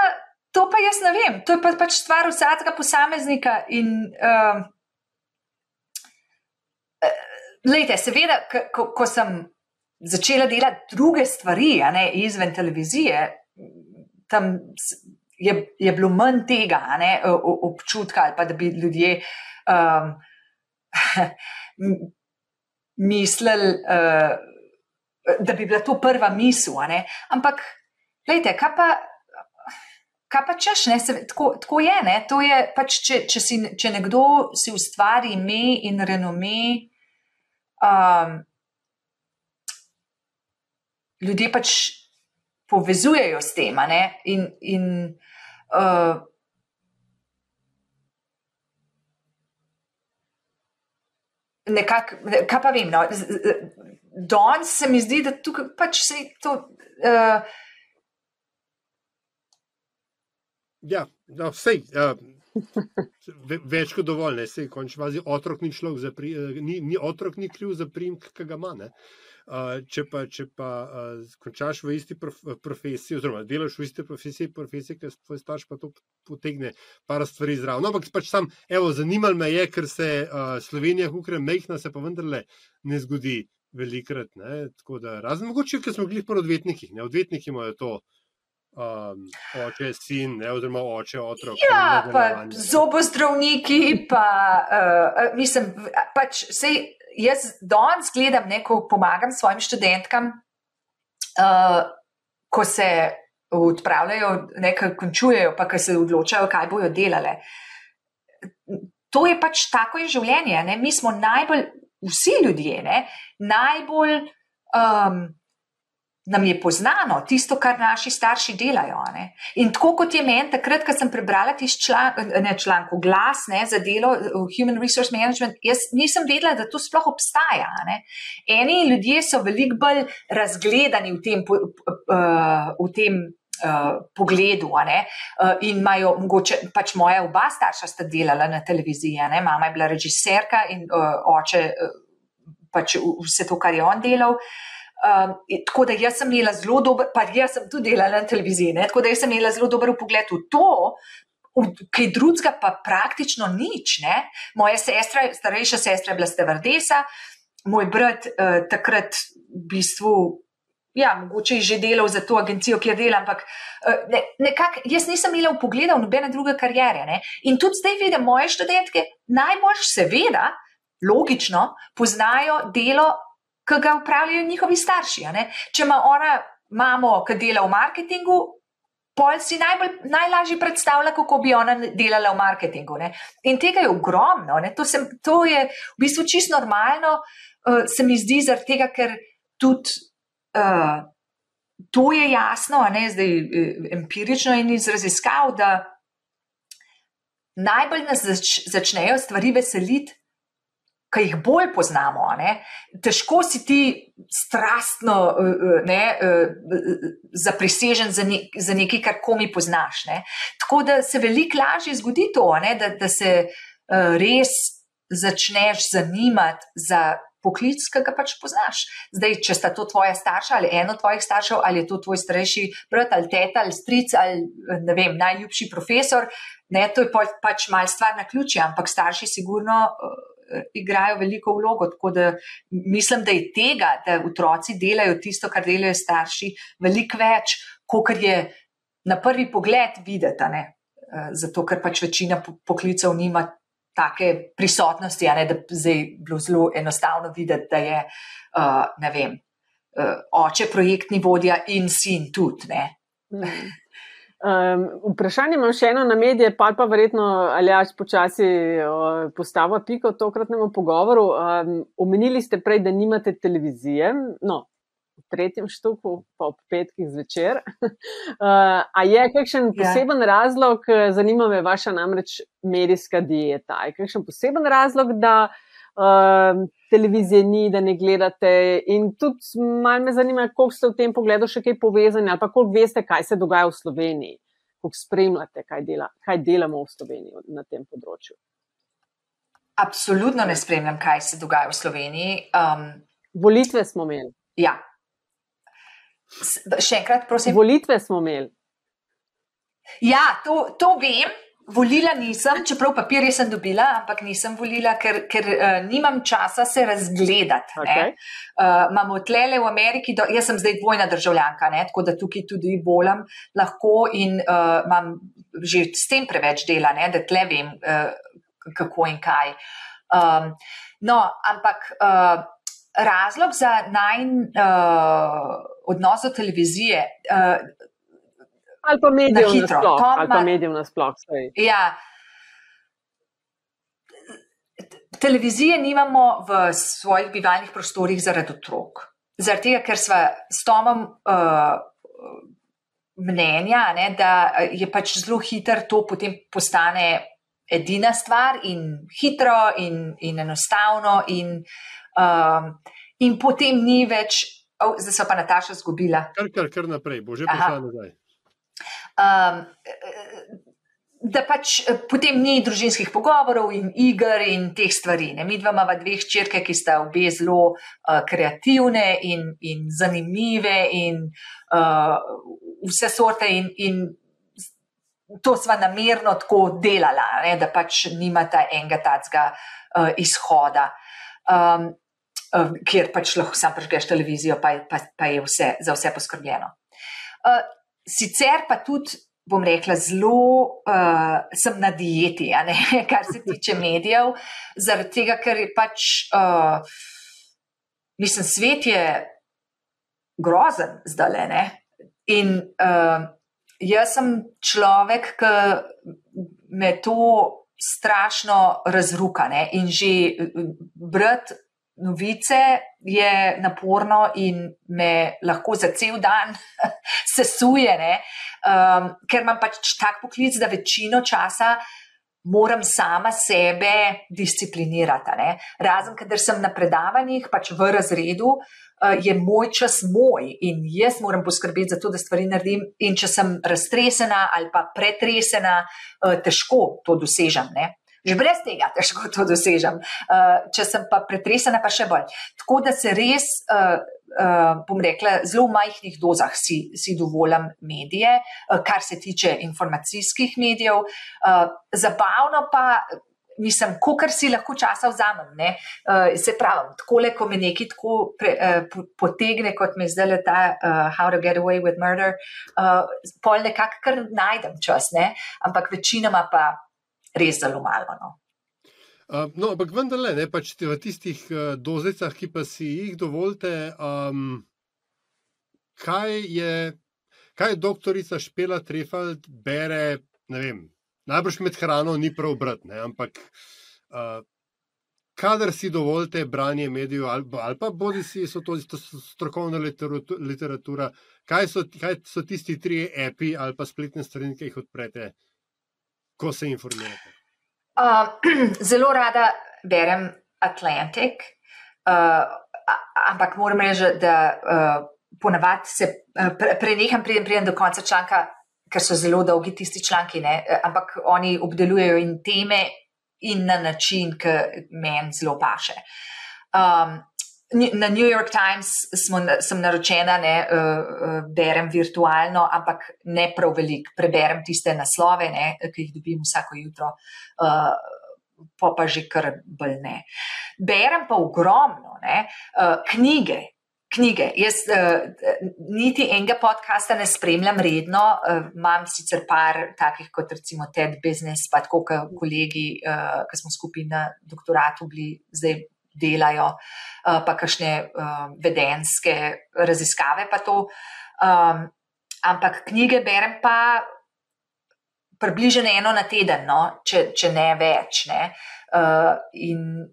to pa jaz ne vem, to je pa, pač stvar vsakega posameznika. In, uh, lejte, seveda, ko, ko sem začela delati druge stvari, ne, izven televizije, tam je, je bilo manj tega ne, občutka, ali pa da bi ljudje. Um, mislili, uh, da bi bila to prva misel. Ampak, gledajte, kaj pa. Kaj pa češ, ne, se, tako, tako je, ne, to je pač, če, če, si, če nekdo si ustvari ime in renome, um, ljudje pač povezujejo s tem, ne, in, in uh, nekako, kaj pa vem. No, Danes se mi zdi, da tukaj pač se to. Uh, ja, no, vse. Uh, več kot dovolj, ne se končni fazi. Otrok ni, pri, uh, ni, ni otrok ni kriv za primek, ki ga ima. Uh, če pa, če pa uh, končaš v isti prof, profesiji, oziroma delaš v isti profesiji, profesiji ki tvoj starš pa to potegne par stvari zraven. No, ampak pač sam, evo, zanimalo me je, ker se uh, Slovenija, ukre mehna, se pa vendarle ne zgodi velikrat. Ne? Tako da, razen mogoče, ker smo bili po odvetnikih, ne odvetniki imajo to. Um, oče, sin, ne, oziroma oče, otrok. Ja, pa zobozdravniki, pa uh, mislim, pač sej jaz danes gledam, ne, ko pomagam svojim študentkam, uh, ko se odpravljajo, nekaj končujejo, pa ki se odločajo, kaj bojo delale. To je pač tako je življenje. Ne. Mi smo najbolj, vsi ljudje, ne, najbolj. Um, nam je poznano tisto, kar naši starši delajo. Ne? In tako kot je meni takrat, ko sem prebrala tisti član, članek, glas ne, za delo Human Resource Management, jaz nisem vedela, da to sploh obstaja. Ne? Eni ljudje so veliko bolj razgledani v tem. Uh, v tem Uh, pogledu, uh, in imajo, mogoče pač moja oba starša sta delala na televiziji, ne? mama je bila režiserka in uh, oče uh, pač vse to, kar je on delal. Uh, Um, tako da jaz sem imela zelo dober, pa jaz sem tudi delala na televiziji, ne? tako da sem imela zelo dober pogled v to, kaj drugega pa praktično nič. Ne? Moja sestra, starejša sestra je bila stevardesa, moj brat uh, takrat v bistvu. Ja, mogoče je že delal za to agencijo, kjer dela, ampak uh, ne, nekak, jaz nisem imela v pogledu v nobene druge karijere. Ne? In tudi zdaj vidim moje študentke, najbolj, seveda, logično, poznajo delo ki ga upravljajo njihovi starši. Če ima ona mamo, ki dela v marketingu, pol si najbolj, najlažje predstavlja, kako bi ona delala v marketingu. Ne? In tega je ogromno. To, sem, to je v bistvu čisto normalno, uh, se mi zdi, zaradi tega, ker tudi. Uh, To je jasno, ne zdaj eh, empirično in iz raziskav, da najbolj nas zač, začnejo stvari veseliti, ki jih bolj poznamo. Ne? Težko si ti strastno eh, eh, ne, eh, zaprisežen za, ne, za nekaj, kar komi poznaš. Ne? Tako da se veliko lažje zgodi to, ne? da, da se res začneš zanimati za. Poklic, ki ga pač poznaš. Zdaj, če sta to tvoja starša ali eno tvojih staršev, ali je to tvoj starejši brat ali teta ali stric ali ne vem, najljubši profesor, ne, to je pač mal stvar na ključi, ampak starši sigurno igrajo veliko vlogo. Tako da mislim, da je tega, da otroci delajo tisto, kar delajo starši, veliko več, kot je na prvi pogled videti. Uh, zato, ker pač večina poklicev nima take prisotnosti, ne, da zdaj bilo zelo enostavno videti, da je, uh, ne vem, uh, oče projektni vodja in sin tudi. Mm. Um, vprašanje imam še eno na medije, pa pa verjetno ali až počasi uh, postava piko v tokratnem pogovoru. Um, omenili ste prej, da nimate televizije, no, v tretjem štuku, pa ob petkih zvečer. uh, a je kakšen ja. poseben yeah. razlog, zanima me vaša namreč medijska dieta? Je kakšen poseben razlog, da uh, televizije ni, da ne gledate. In tudi malo me zanima, koliko ste v tem pogledu še kaj povezani, ali pa koliko veste, kaj se dogaja v Sloveniji, koliko spremljate, kaj, dela, kaj delamo v Sloveniji na tem področju. Absolutno ne spremljam, kaj se dogaja v Sloveniji. Um, Volitve smo imeli. Ja. Še enkrat, prosim. Volitve smo imeli. Ja, to, to vem. Volila nisem, čeprav papirje sem dobila, ampak nisem volila, ker, ker uh, nimam časa se razgledati. Okay. Uh, imamo tlele v Ameriki, do, jaz sem zdaj dvojna državljanka, ne? tako da tukaj tudi bolam lahko in uh, imam že s tem preveč dela, ne? da tle vem, uh, kako in kaj. Um, no, ampak uh, razlog za najn uh, odnos do televizije. Uh, Ali pa medijev nasploh. Ali pa medijev nasploh. Ja. Televizije nimamo v svojih bivalnih prostorih zaradi otrok. Zaradi tega, ker smo s Tomom uh, mnenja, ne, da je pač zelo hiter, to potem postane edina stvar in hitro in, in enostavno, in, uh, in potem ni več, oh, zdaj so pa Nataša zgubila. Kar, kar, kar naprej, bo že prišla nazaj. Um, da pač eh, potem ni družinskih pogovorov in iger in teh stvari. Ne? Mi dva imamo dve črke, ki sta obe zelo uh, kreativne in, in zanimive in uh, vse sorte in, in to sva namerno tako delala, ne? da pač nimata enega tacga uh, izhoda. Um, Ker pač lahko sam prežgeš televizijo, pa, pa, pa je vse, za vse poskrbljeno. Uh, sicer pa tudi, bom rekla, zelo uh, sem na dieti, ne, kar se tiče medijev, zaradi tega, ker je pač, uh, mislim, svet je grozen zdaj le. Ne? In uh, jaz sem človek, ki me to strašno razruka ne? in že brati novice je naporno in me lahko za cel dan sesuje, um, ker imam pač tak poklic, da večino časa moram sama sebe disciplinirati. Ne? Razen, ker sem na predavanjih, pač v razredu. Uh, je moj čas moj in jaz moram poskrbeti za to, da stvari naredim. In če sem raztresena ali pa pretresena, uh, težko to dosežem. Ne? Že brez tega težko to dosežem. Uh, če sem pa pretresena, pa še bolj. Tako da se res, uh, uh, bom rekla, zelo v majhnih dozah si, si dovolim medije, uh, kar se tiče informacijskih medijev. Uh, zabavno pa. Mislim, kar si lahko časa vzamem. Uh, se pravi, tako le, ko me nekaj tako pre, uh, potegne, kot me zdaj ta uh, How to Get Away with Murder, uh, pol nekako kar najdem čas, ne? ampak večinoma pa res zelo malo. No. Uh, no, ampak vendarle, ne pač v tistih uh, dozicah, ki pa si jih dovolite, um, kaj je, kaj doktorica Špela Trefald bere, ne vem, najbrž med hrano ni prav brat, ne, ampak uh, kadar si dovolite branje medijev ali, ali pa bodi si so to, to strokovna literatura, kaj so, kaj so tisti tri api ali pa spletne strani, ki jih odprete ko se informirate? Uh, zelo rada berem Atlantic, uh, ampak moram reči, da uh, ponavadi se uh, preneham, preden pridem do konca članka, ker so zelo dolgi tisti članki, ne? ampak oni obdelujejo in teme in na način, ki meni zelo paše. Um, Na New York Times smo, sem naročena, ne uh, berem virtualno, ampak ne prav veliko. Preberem tiste naslove, ne, ki jih dobim vsako jutro. Uh, pa pa že kar bolj ne. Berem pa ogromno ne, uh, knjige. Knjige. Jaz uh, niti enega podcasta ne spremljam redno, uh, imam sicer par takih kot recimo TED Business, pa tako kot kolegi, uh, ki smo skupaj na doktoratu bili, zdaj delajo, uh, pa kakšne uh, vedenske raziskave pa to. Um, ampak knjige berem pa približno eno na teden, no, če, če ne več. Ne, uh, in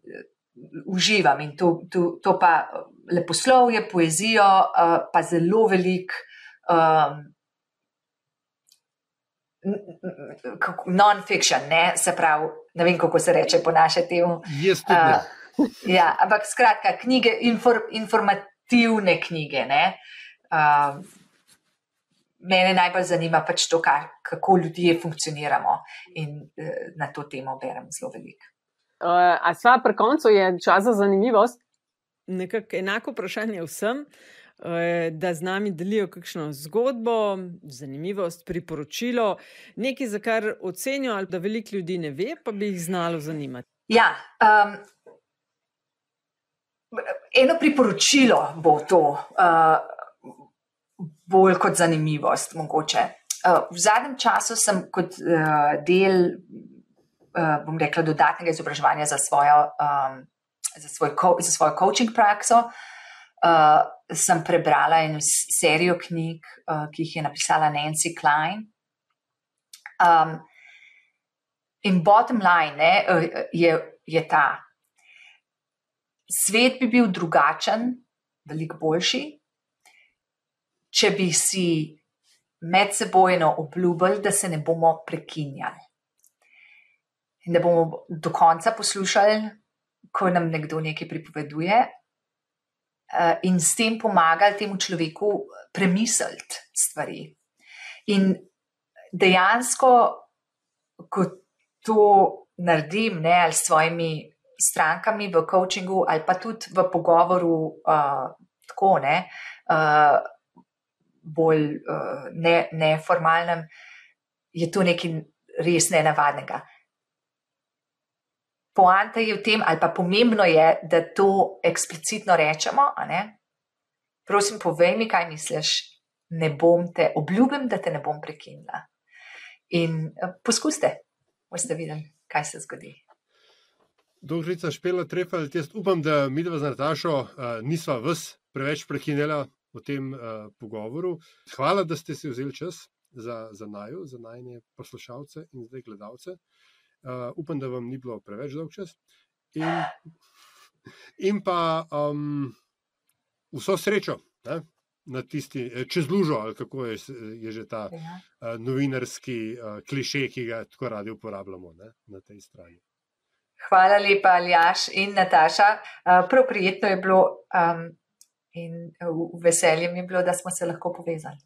uživam in to, to, to pa leposlovje, poezijo, uh, pa zelo velik. Um, Non-fiction, ne, se pravi, ne vem, kako se reče po našem temu. Uh, ja, ampak skratka, knjige, infor, informativne knjige. Uh, mene najbolj zanima pač to, kar, kako ljudje funkcioniramo in uh, na to temo berem zelo veliko. Uh, a sva pri koncu je čas za zanimivost? Nekako enako vprašanje vsem, uh, da z nami delijo kakšno zgodbo, zanimivost, priporočilo, nekaj, za kar ocenijo ali da veliko ljudi ne ve, pa bi jih znalo zanimati. Ja, um, eno priporočilo bo to. Uh, bolj kot zanimivost. Mogoče. Uh, v zadnjem času sem kot uh, del, uh, bom rekla, dodatnega izobraževanja za svojo, um, za svoj za svojo coaching prakso, uh, sem prebrala eno serijo knjig, uh, ki jih je napisala Nancy Klein. Um, in bottom line ne, je, je ta. Svet bi bil drugačen, veliko boljši, če bi si medsebojno obljubili, da se ne bomo prekinjali. In da bomo do konca poslušali, ko nam nekdo nekaj pripoveduje, eh, in s tem pomagali temu človeku premisliti stvari. In dejansko, ko to naredim, ne, ali s svojimi strankami v coachingu, ali pa tudi v pogovoru, uh, tako ne. Uh, bolj uh, ne, neformalnem, je to nekaj res nenavadnega. Poanta je v tem, ali pa pomembno je, da to eksplicitno rečemo. Prosim, povej mi, kaj misliš. Ne bom te, obljubim, da te ne bom prekinila. In uh, poskusite, boste videli, kaj se zgodi. Dolžica Špela Trefel, jaz upam, da mi dva z Natašo uh, nisva vas preveč prekinila, v tem uh, pogovoru. Hvala, da ste si vzeli čas za, za naju, za najne poslušalce in zdaj gledalce. Uh, upam, da vam ni bilo preveč dolg čas. In, in pa um, vso srečo ne, na tisti, čez lužo, ali kako je, je že ta uh, novinarski uh, kliše, ki ga tako radi uporabljamo ne, na tej strani. Hvala lepa, Aljaš in Nataša. Uh, prav prijetno je bilo. Um, in v veselje mi je bilo, da smo se lahko povezali.